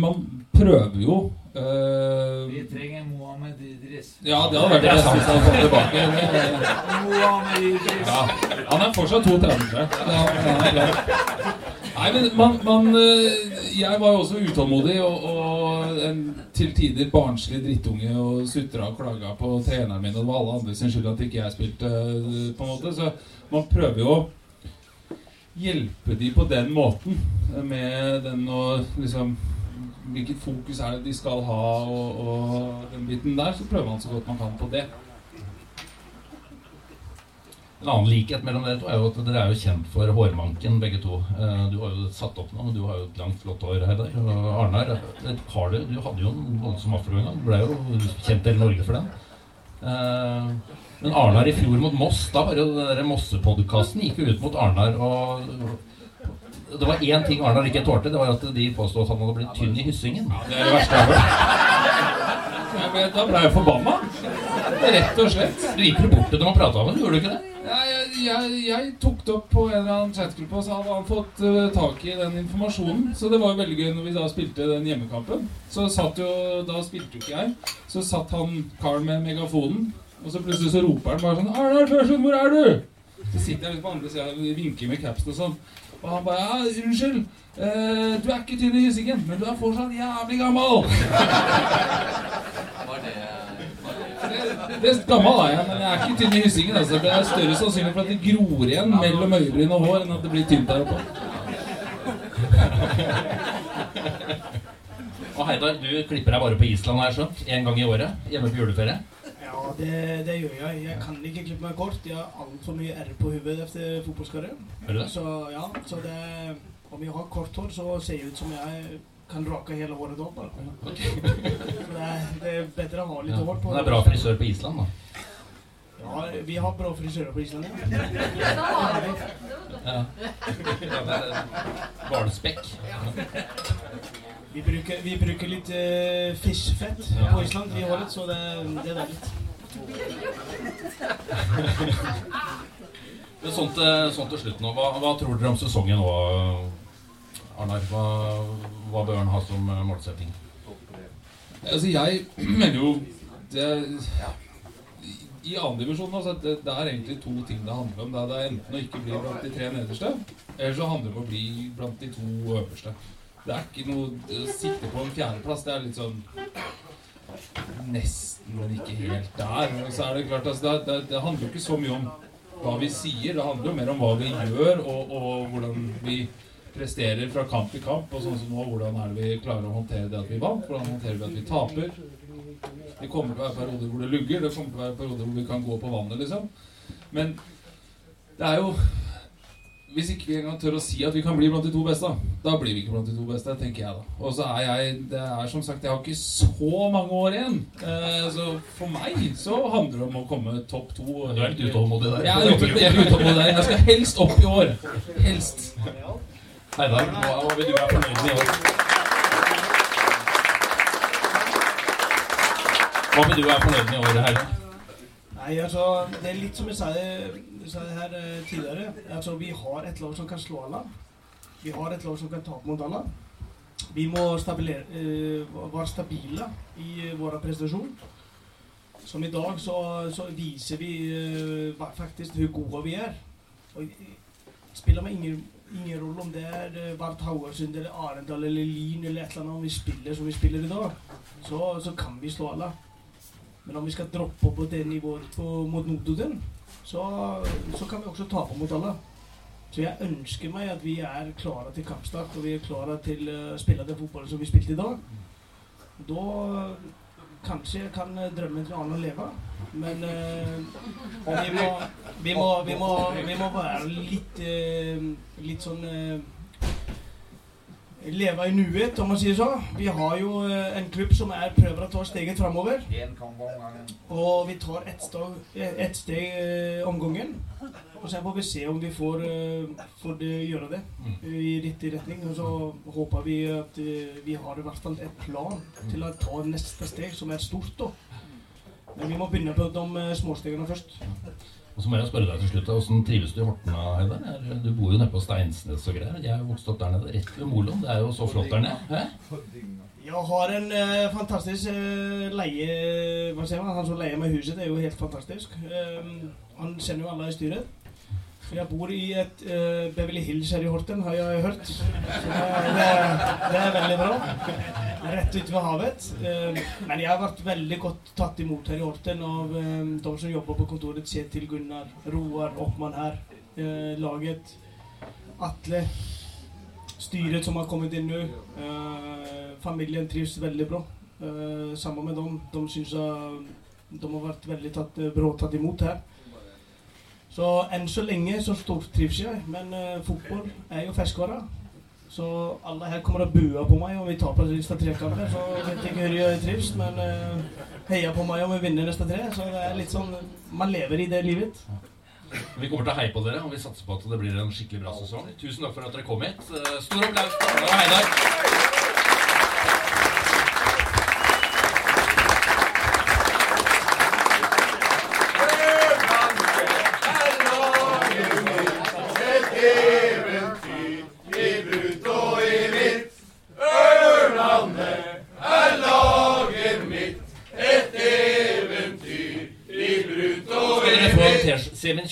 Man prøver jo Uh... Vi trenger Mohammed Idris. Ja, det hadde vært det beste hvis han kom tilbake. Mohammed Idris. Ja, han er fortsatt 32. tror. Ja. Nei, men man, man øh, Jeg var jo også utålmodig og, og en til tider barnslig drittunge og sutra og klaga på treneren min, og det var alle andre sin skyld at ikke jeg spilte, øh, på en måte. Så man prøver jo å hjelpe de på den måten, med den og liksom Hvilket fokus er det de skal ha, og, og den biten der. Så prøver man så godt man kan på det. En annen likhet mellom dere to er jo at dere er jo kjent for hårmanken, begge to. Eh, Du har jo satt opp nå, du har jo et langt, flott hår, Heidar. Og Arnar, har du, du hadde jo en voldsom afro en gang. Du ble jo kjent i Norge for den. Eh, Men Arnar i fjor mot Moss, da var jo den der Mosse-podkasten gikk jo ut mot Arnar. og det var én ting Arnar ikke tålte. Det var at de påstod at han hadde blitt tynn i hyssingen. Ja, Det er det verste jeg har hørt. Da ble jeg forbanna. Rett og slett. Du gikk jo bort til dem og prata med dem, gjorde du ikke det? Jeg, jeg, tok det opp på en eller annen chatgruppe, og så hadde han fått uh, tak i den informasjonen. Så det var veldig gøy når vi da spilte den hjemmekampen. Så satt jo, Da spilte jo ikke jeg. Så satt han karen med megafonen, og så plutselig så roper han bare sånn 'Arnar Tørsund, hvor er du?' Så sitter jeg litt på andre sida og vinker med capsen og sånn. Og han bare 'Ja, unnskyld. uh, du er ikke tynn i hyssingen, men du er fortsatt jævlig gammel'. Det, er Gammel er jeg, men jeg er ikke tynn i hyssingen. Altså. Det er større sannsynlig for at det gror igjen mellom øyebryn og hår, enn at det blir tynt der oppe. Og Heidar, du klipper deg bare på Island, har jeg skjønt. Én gang i året. Hjemme på juleferie. Ja, det, det gjør jeg. Jeg kan ikke klippe meg kort. Jeg har altfor mye R på hodet etter fotballkarrieren. Er? Så ja, så det Om jeg har kort hår, så ser jeg ut som jeg kan rake hele håret opp. bare. Okay. det, er, det bedre å ha litt Ja. hår på Det er bra frisør på Island, da. Ja, vi har bra frisører på Island. Ja. Ja. Ja, er Hvalspekk. Vi bruker, vi bruker litt uh, fiskfett Ja. på Island i håret, så det, det er deilig. Sånn til, sånn til slutt nå, hva, hva tror dere om sesongen nå, Arnar? Hva, hva bør han ha som eh, målsetting? Altså, jeg mener jo det, I andredivisjonen altså, det, det er egentlig to ting det handler om. Det er, det er enten å ikke bli blant de tre nederste, eller så handler det om å bli blant de to øverste. Det er ikke noe å sikte på en fjerdeplass. Det er litt sånn Nesten, men ikke helt der. Og så er det klart, altså, det, det handler jo ikke så mye om hva vi sier. Det handler jo mer om hva vi gjør, og, og hvordan vi presterer fra kamp til kamp. Og sånn som nå, hvordan er det vi klarer å håndtere det at vi vant? Hvordan håndterer vi at vi taper? Det kommer til å være perioder hvor det lugger. Det kommer til å være perioder hvor vi kan gå på vannet, liksom. Men det er jo Hvis ikke vi engang tør å si at vi kan bli blant de to beste, da blir vi ikke blant de to beste, tenker jeg da. Og så er jeg Det er som sagt, jeg har ikke så mange år igjen. Eh, så for meg så handler det om å komme topp to. Du er litt utålmodig der. Jeg er er utålmodig der. Jeg skal helst opp i år. Helst. Heidar, hva, vil du være fornøyd med i år? Hva vil du være fornøyd med i år, Heidar? Nei, altså, det er litt som jeg sa, sa her eh, tidligere. Altså, vi har et lag som kan slå alle. Vi har et lag som kan tape mot alle. Vi må eh, være stabile i eh, vår prestasjon. Som i dag så, så viser vi faktisk hvor gode vi er. Og spiller med ingen, ingen rolle om det er eh, Vard Haugesund eller Arendal eller Lyn eller et eller annet. Om vi spiller som vi spiller i dag, så, så kan vi slå alle. Men om vi skal droppe på det nivået på, mot Notodden, så, så kan vi også tape mot alle. Så jeg ønsker meg at vi er klare til kampstart, og vi er klare til å spille den fotballen som vi spilte i dag. Da kanskje kan eh, drømmen til å leve. Men eh, vi, må, vi, må, vi, må, vi må være litt, eh, litt sånn eh, Leve i nuet, om man sier så. Vi har jo eh, en klubb som er prøver å ta steget framover. Og vi tar ett steg, ett steg eh, om gangen. Og så får vi se om vi får, eh, får det, gjøre det i riktig retning. Og så håper vi at eh, vi har i hvert fall et plan til å ta neste steg, som er stort. da. Men vi må begynne på de eh, småstegene først. Og så må jeg spørre deg til slutt, Hvordan trives du i Horten, da, Heidar? Du bor jo nede på Steinsnes og greier. Jeg er vokst opp der nede, rett ved Molom Det er jo så flott der nede. Hæ? Jeg har en eh, fantastisk eh, leie... Hva sier man? Han som leier meg huset, det er jo helt fantastisk. Um, han kjenner jo alle i styret. Jeg bor i et uh, Beverly Hills her i Horten, har jeg hørt. Så det, det, er veldig bra. Rett ute ved havet. Uh, men jeg har vært veldig godt tatt imot her i Horten av eh, de som jobber på kontoret. Kjetil, Gunnar, Roar, Oppmann her. Uh, laget. Atle. Styret som har kommet inn nå. Familien trives veldig bra. Sammen med dem. De syns jeg de har vært veldig tatt, bra tatt imot her. Så enn så lenge så stortrives jeg, men uh, fotball er jo ferskvare. Så alle her kommer til å bue på meg om vi taper neste tre kamper. Så vet ikke hvor jeg trives, men uh, heier på meg om vi vinner neste tre. Så det er litt sånn Man lever i det livet. Vi kommer til å heie på dere, og vi satser på at det blir en skikkelig bra sesong. Tusen takk for at dere kom hit. Eh, Stor applaus til og Heidar.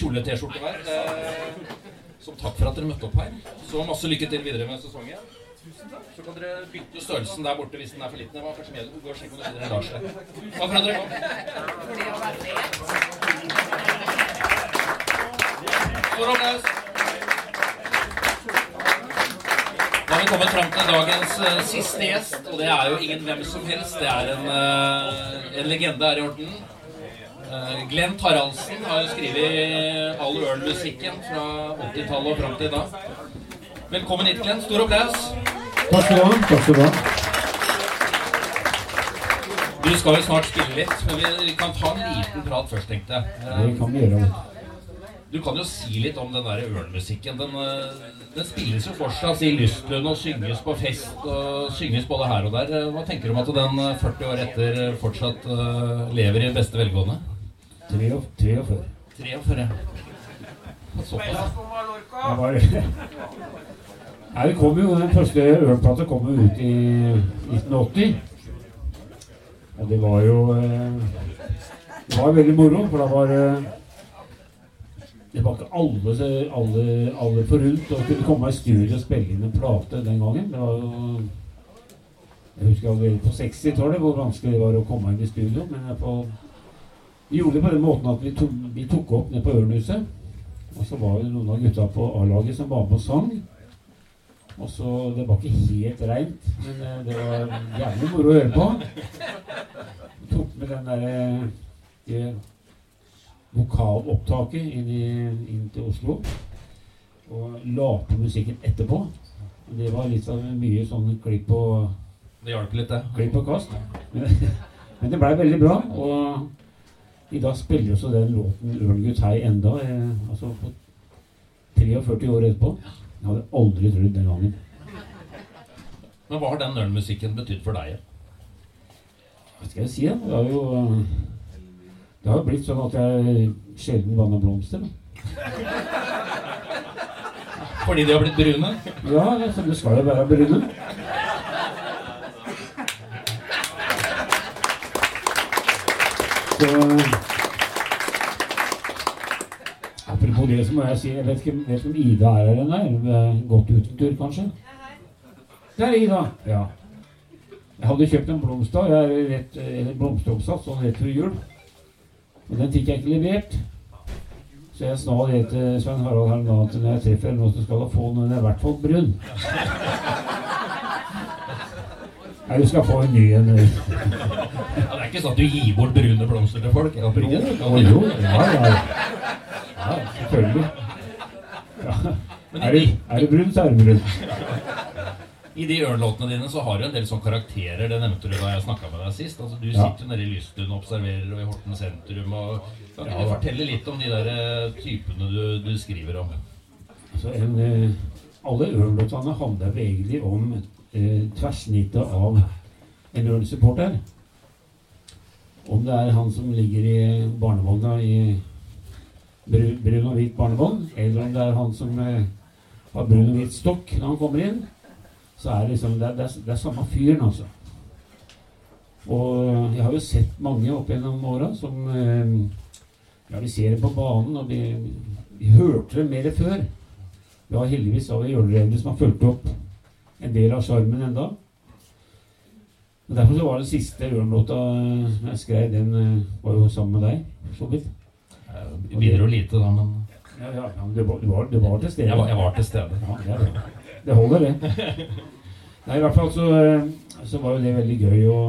kjole-T-skjorte hver. Eh, som takk for at dere møtte opp her. Så masse lykke til videre med sesongen. Så kan dere bytte størrelsen der borte hvis den er for liten. Det var kanskje med Gå og sjekk om det finner en Lars der. Takk for at dere kom. Stor applaus. Da har vi kommet fram til dagens eh, siste gjest, og det er jo ingen hvem som helst. Det er en, eh, en legende her i Horten. Uh, Glenn Taraldsen har skrevet all Ørn-musikken fra 80-tallet og fram til i dag. Velkommen hit, Glenn. Stor applaus. Takk skal du ha. Takk skal du ha. Du skal jo snart spille litt, men vi- kan ta en liten prat først, tenkte jeg. Eh, Det kan vi gjøre. Du kan jo si litt om den der Ørn-musikken. Den, eh, den spilles jo fortsatt i Lystlund og synges på fest og synges både her og der. Eh, Hva tenker du om at den eh, 40 år etter fortsatt eh, lever i beste velgående? 43. 43. Såpass. Jeg var Nei, det kom jo, Den første Ørn-plata kom jo ut i 1980. Og det var jo eh, Det var veldig moro, for da var eh, Det var ikke alle, alle, alle forunt å kunne komme i studio og spille inn en plate den gangen. Det var jo Jeg husker allerede på 60-tallet hvor vanskelig det var å komme inn i studio. Men på, vi gjorde det på den måten at vi tok, vi tok opp ned på Ørnhuset. Og så var det noen av gutta på A-laget som var med og sang. Og så, Det var ikke helt reint, men eh, det var jævlig moro å høre på. Vi tok med den derre vokalopptaket inn, i, inn til Oslo. Og la på musikken etterpå. Det var litt av mye sånn klipp og Det hjalp litt, det. klipp og kast. Men, men det blei veldig bra. Og i dag spiller også den låten 'Ørn hei' enda. Eh, altså på 43 år etterpå. Jeg hadde aldri trodd den gangen. Men hva har den ørnmusikken betydd for deg? Hva skal jeg si. Det har jo eh, Det har jo blitt sånn at jeg sjelden vanner blomster. Fordi de har blitt brune? Ja, det skal jo være brune. Så Apropos det, så må jeg si Jeg vet ikke, vet ikke om Ida er her ennå. Gått ut en tur, kanskje? Der er Ida. Ja. Jeg hadde kjøpt en blomst er blomsteroppsats sånn rett før jul. Men den fikk jeg ikke levert. Så jeg sna det til Svein Harald her nå at når jeg treffer noen som skal få noe, den er i hvert fall brun. Nei, du skal få en ny en. Ja, det er ikke sånn at du gir bort brune blomster til folk? Ja, Jo, jo, ja, ja. Selvfølgelig. Ja. Er, det, er det brun, så er det brun. I de Ørn-låtene dine så har du en del sånne karakterer. Det nevnte du da jeg snakka med deg sist. Altså, du sitter jo nede i Lystun og observerer og i Horten sentrum. Og, kan du fortelle litt om de der eh, typene du, du skriver om? Altså, en, eh, alle Ørn-låtene handler egentlig om eh, tverrsnittet av en Ørn-supporter. Om det er han som ligger i barnevogna i bru- brun og hvit barnevogn, eller om det er han som eh, har brun og hvit stokk når han kommer inn, så er det liksom Det det det er samme fyren, altså. Og jeg har jo sett mange opp gjennom åra som eh, Ja, vi ser det på banen, og vi, vi hørte det mer før. Vi har heldigvis av hjørnerevne som har fulgt opp en del av sjarmen enda. Og Derfor så var den siste Ørn-låta eh, som jeg skrev, den eh, var jo sammen med deg, for så vidt. Bidro lite da, men Ja, ja, men du var, du var, til stede. jeg var, jeg var til stede. Ja, det, det holder, det. Nei, i hvert fall så, eh, så var jo det veldig gøy å,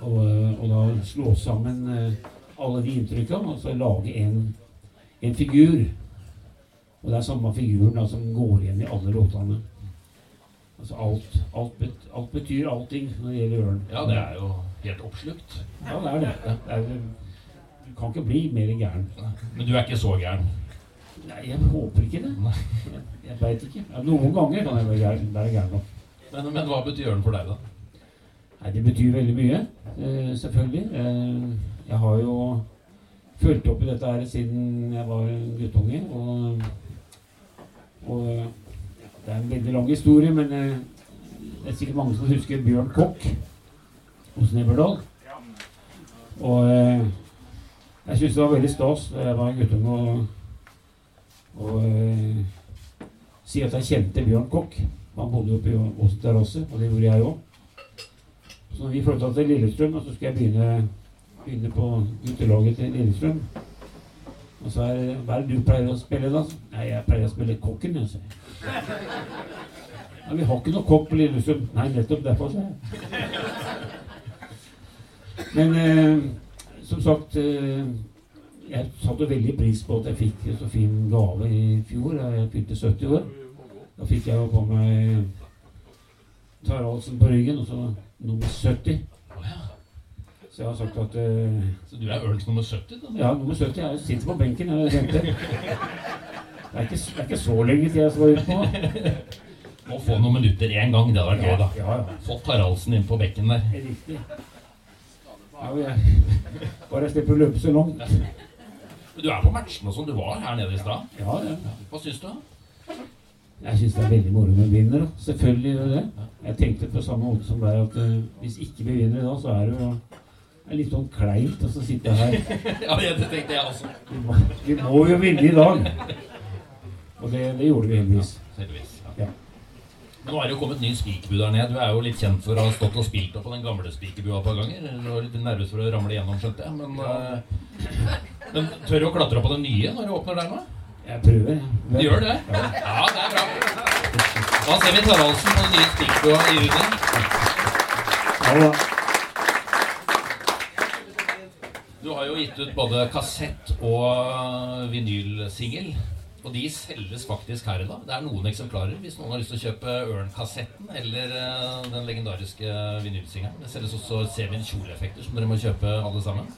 å, eh, å da slå sammen eh, alle de inntrykkene og så lage en, en figur. Og det er samme figuren da, som går igjen i alle låtene. Altså alt, alt, bet, alt betyr allting når det gjelder ørn. Ja, det er jo helt oppslukt. Ja, det er det. det er, du kan ikke bli mer gæren. Men du er ikke så gæren? Nei, jeg håper ikke det. Jeg, jeg veit ikke. Ja, noen ganger kan jeg være gæren, være gæren nok. Men, men hva betyr den for deg, da? Nei, Det betyr veldig mye, eh, selvfølgelig. Eh, jeg har jo fulgt opp i dette her siden jeg var guttunge. Og, og ja, det er en veldig lang historie, men eh, det er sikkert mange som husker Bjørn Kokk hos Neverdal. Og eh, jeg syns det var veldig stas da jeg var guttunge og, og, eh, si at jeg kjente Bjørn Kokk. Han bodde oppe i terrasse, og det gjorde jeg òg. Så når vi flytta til Lillestrøm, og så skulle jeg begynne, begynne på guttelaget til Lillestrøm Og så er Hva er det du pleier å spille, da? Nei, jeg pleier å spille Kokken, jeg, sier. Ja, vi har ikke noe kokk på Lillestrøm. Nei, nettopp derfor, sa jeg. Men eh, som sagt eh, Jeg satte veldig pris på at jeg fikk en så fin gave i fjor. da Jeg fylte 70 år. Da fikk jeg jo på meg Taraldsen på ryggen, og så nummer 70. Så jeg har sagt at eh, Så du er Ørns nummer 70? da? Ja, nummer 70. Jeg sitter på benken. Jeg kjente. Det er, ikke, det er ikke så lenge til jeg skal ut på. Må få noen minutter én gang. Det hadde vært gøy, da. Ja, ja. Fått Taraldsen inn på bekken der. Riktig. Ja, bare jeg slipper å løpe så langt. Men du er på matchen og sånn. Du var her nede i stad. Ja, ja. Hva syns du? Jeg syns det er veldig moro når vi vinner. da. Selvfølgelig gjør det det. Jeg tenkte på samme måte som deg at eh, hvis ikke vi vinner i dag, så er det jo det er litt sånn kleint å sitte her. ja, det tenkte jeg også. Vi må, vi må jo vinne i dag. Og det, det gjorde vi heldigvis. Heldigvis. Ja. Men nå er det jo kommet ny spikerbue der nede. Du er jo litt kjent for å ha stått og spilt opp på den gamle spikerbua et par ganger. Du var litt nervøs for å ramle gjennom, skjønte jeg. Men, uh, men tør du å klatre opp på den nye når du åpner der nå? Jeg prøver. jeg. Du gjør det? Ja, det er bra. Da ser vi Taraldsen på den nye spikerbua i juni. Du har jo gitt ut både kassett og vinylsingel. Og de selges faktisk her i dag. Det er noen eksemplarer hvis noen har lyst til å kjøpe Ørn-kassetten eller eh, den legendariske vinylsingeren. Det selges også Sevin kjoleeffekter som dere må kjøpe alle sammen.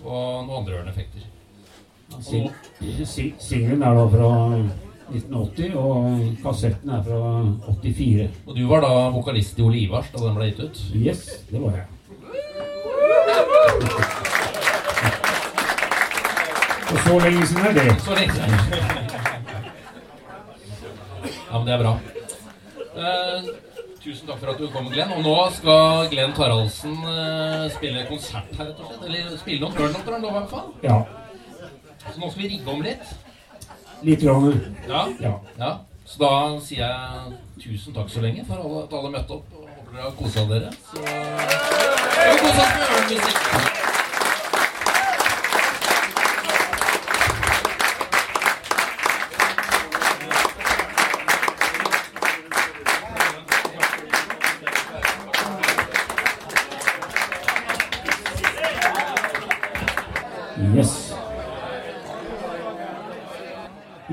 Og noen andre Ørn-effekter. Sing- Singelen er da fra 1980, og kassetten er fra 84. Og du var da vokalist i Ole Ivars da den ble gitt ut? Yes, det var jeg. Og så lenge siden er det. Så lenge siden. Ja, men det er bra. Eh, tusen takk for at du kom, Glenn. Og nå skal Glenn Taraldsen eh, spille konsert her, rett og slett. Eller spille noen lova i hvert fall. Ja. Så nå skal vi rigge om litt. Litt grann. Ja. Ja. ja. Så da sier jeg tusen takk så lenge for alle, at alle møtte opp. Og håper dere har kosa dere. Så Og kosa oss med Ørn-musikk.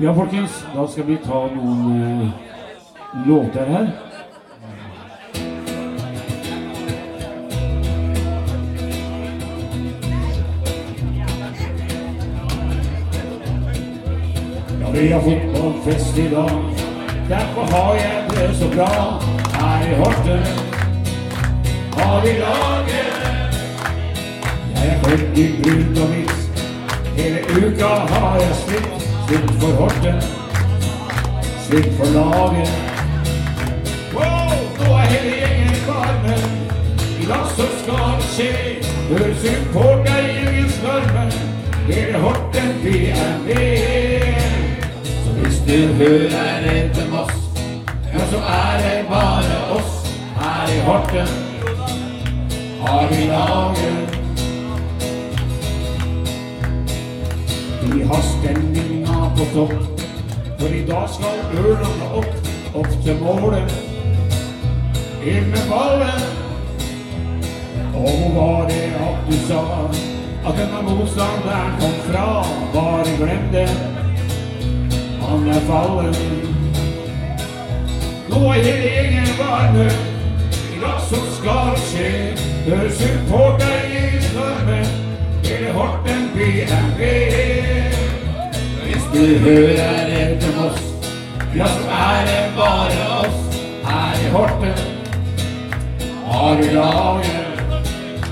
Ja, folkens. Da skal vi ta noen eh, låter her. Ja, vi har fotballfest i dag. Derfor har jeg det så bra. Her i Horten har vi laget. Jeg er født i brunt og hvitt. Hele uka har jeg slitt. Slitt for Horten. Slitt for laget. Wow, nå er hele gjengen klar, dag så skal det skje. Hør supportergjengen slarve. Hele Horten, vi er med. Så hvis du hører etter Moss, ja, så er det bare oss her i Horten. Har vi laget Vi har stemninga på topp, for i dag skal ørnene opp, opp til målet. Inn med ballen. Og hvor var det at du sa at denne motstanderen kom fra. Bare glem det. Han er fallen. Nå er hele gjengen varme. I dag så skal det skje. Hør supporter i stormen. Hele Horten by er med. Hvis du hører etter Moss, ja, så er det bare oss her i Horten. Har du laget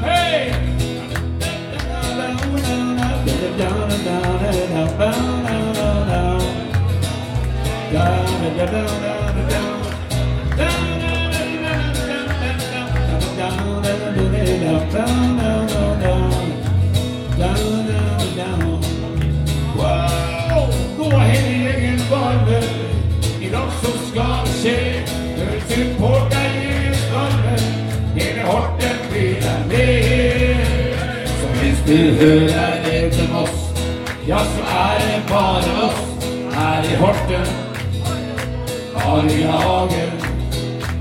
Hei! down, down, er hele gjengen varme. I dag så skal det skje. Hør supportergjengen storme. Hele Horten blir der med. Så hvis du hører etter Moss, ja, så er det bare oss her i Horten. Har du laget,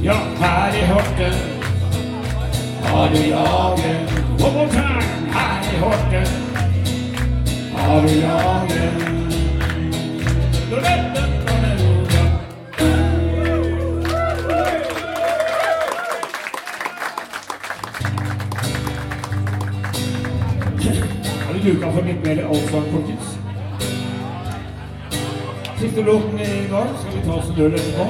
ja, her i Horten. Har du laget, one more time, her i Horten. Har du laget. Du for? Siste låten i dag skal vi ta oss en øl etterpå.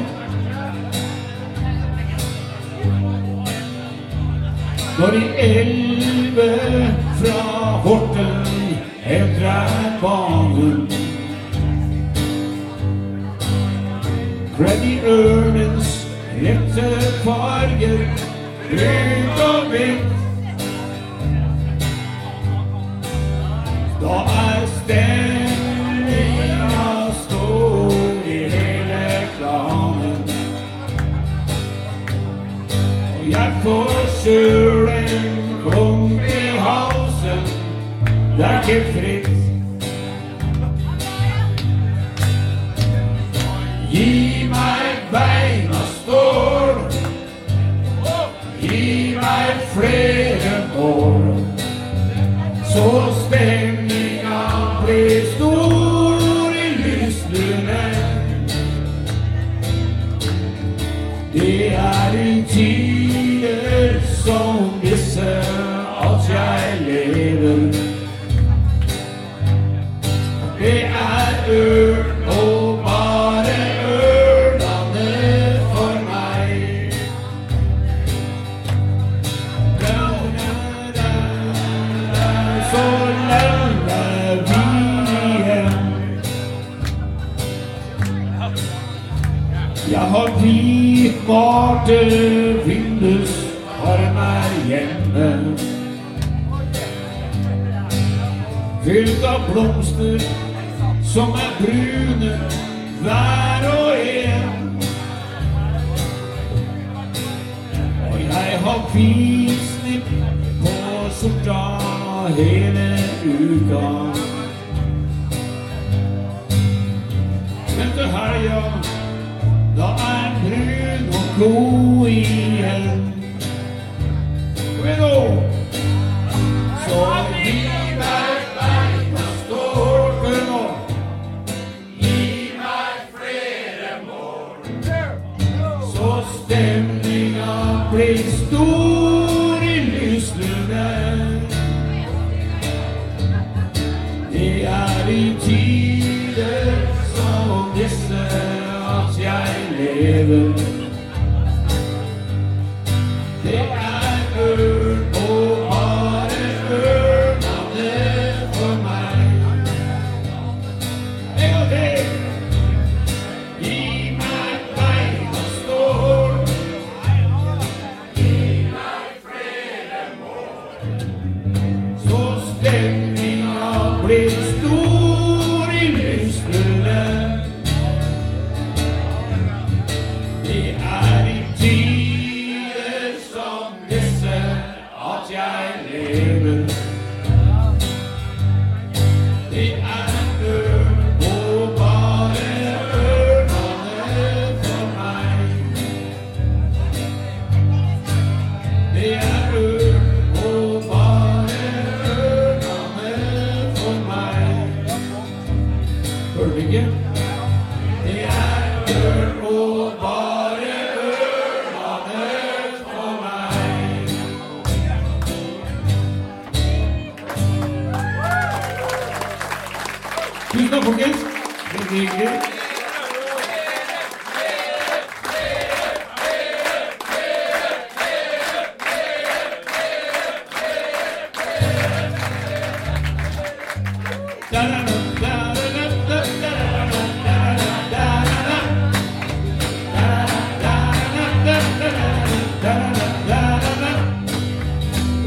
Når i elleve fra Horten entrer banen Kledd i ørnens rette farger, brunt og hvitt Da er stemninga stor i hele klanen. Og jeg får sølen klump i halsen, det er ikke. Meg flere år så stemninga som er brune, hver og en. Og jeg har visning på skjorta hele uka. Men til helga, da er brun og god igjen.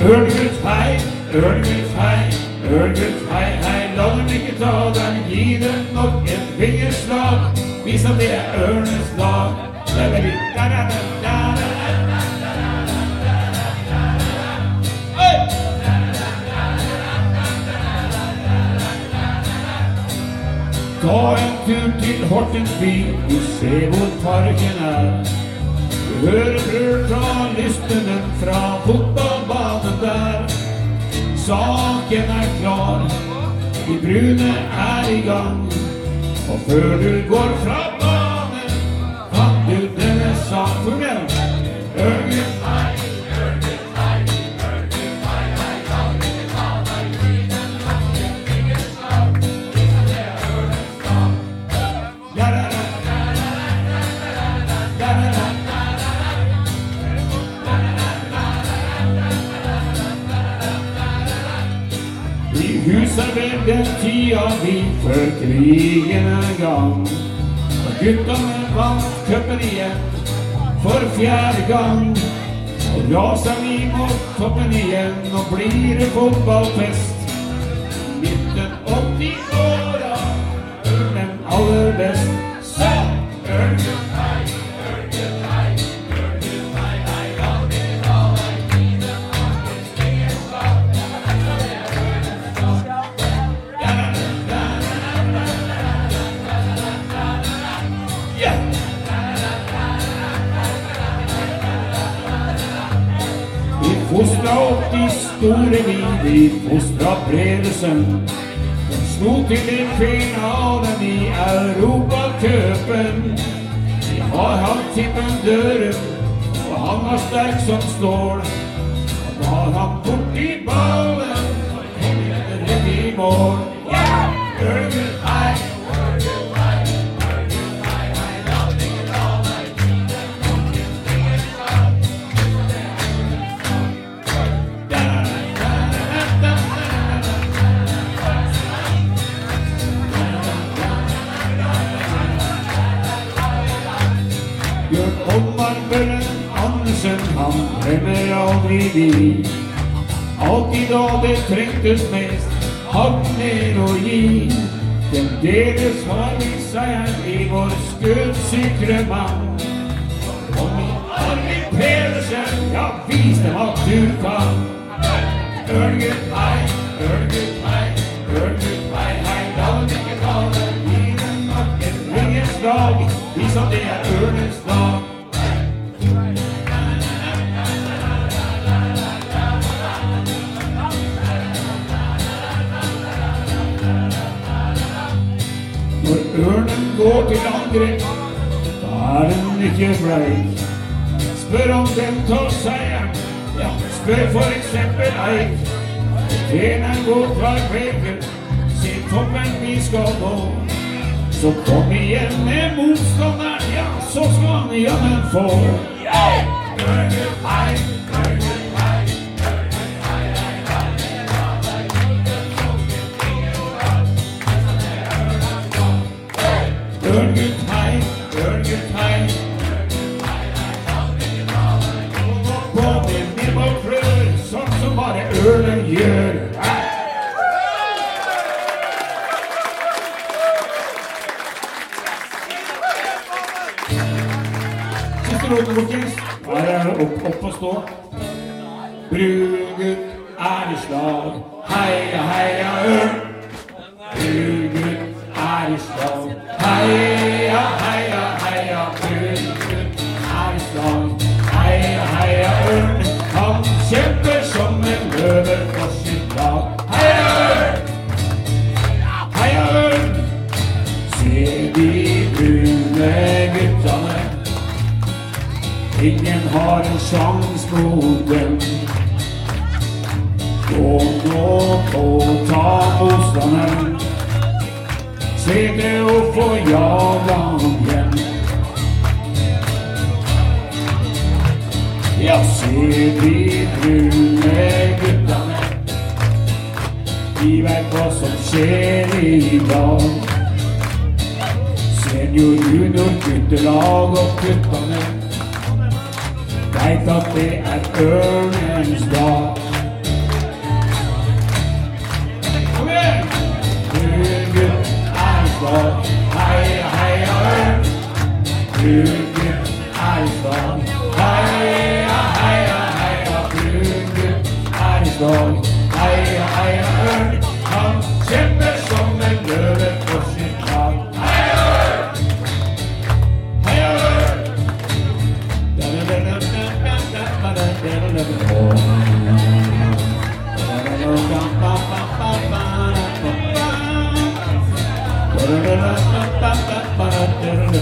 Ørngutt, hei, ørngutt, hei, ørngutt, hei, hei. La dem ikke ta deg, gi dem nok et fingerslag. Vis at det er ørnens dag. Da, da, Ta en tur til Hortensby, du ser hvor parken er. Du hører brøl fra lystenen fra fotballbanen der. Saken er klar, de brune er i gang. Og før du går fra banen, kan du denne sang. Formell! Ørgen den tida vi før krigen en gang. Og guttene vant cupen igjen for fjerde gang. Og raser vi mot toppen igjen, nå blir det fotballfest. De store vi, vi fostra Bredesønn. De slo til i finalen i Europacupen. Vi har hatt Tippen Dørum, og han var sterk som stål. Og da han borti ballen, og kom rett i mål. Yeah! Hei! Børren Andersen, han glemmer aldri de. Alltid da det trengtes mest, han er å gi. Fremdeles har vi seieren i vår skuddsikre mann. Kom i Arvid Pedersen, ja, vis dem at du kan. Ørngutt, hei, ørngutt, hei, ørngutt, hei, hei, la dem ikke ta deg i den nakken. Ringens dag, vis at det er ørnens dag. Går til angrep, da er den ikke bleik. Spør om den tar seieren, ja, spør for eksempel Eik. Treneren går fra peker, se toppen vi skal nå. Så kom igjen med motstanderen, ja, så skal han jammen få. Ørgen,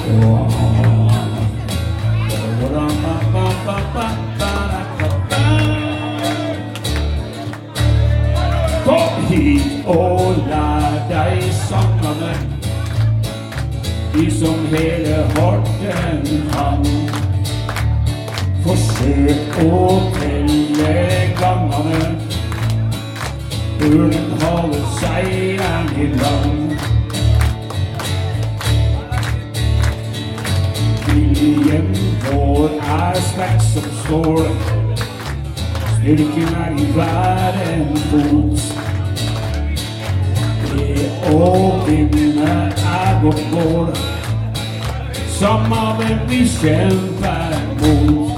Kom hit og lær deg sangene, de som hele Horten kan. Forsøk å telle gangene, ørnen holder seieren i land. I expect some story. Snooty United riding fools. Yeah, and give me open I got bored. Some of it we shall find moves.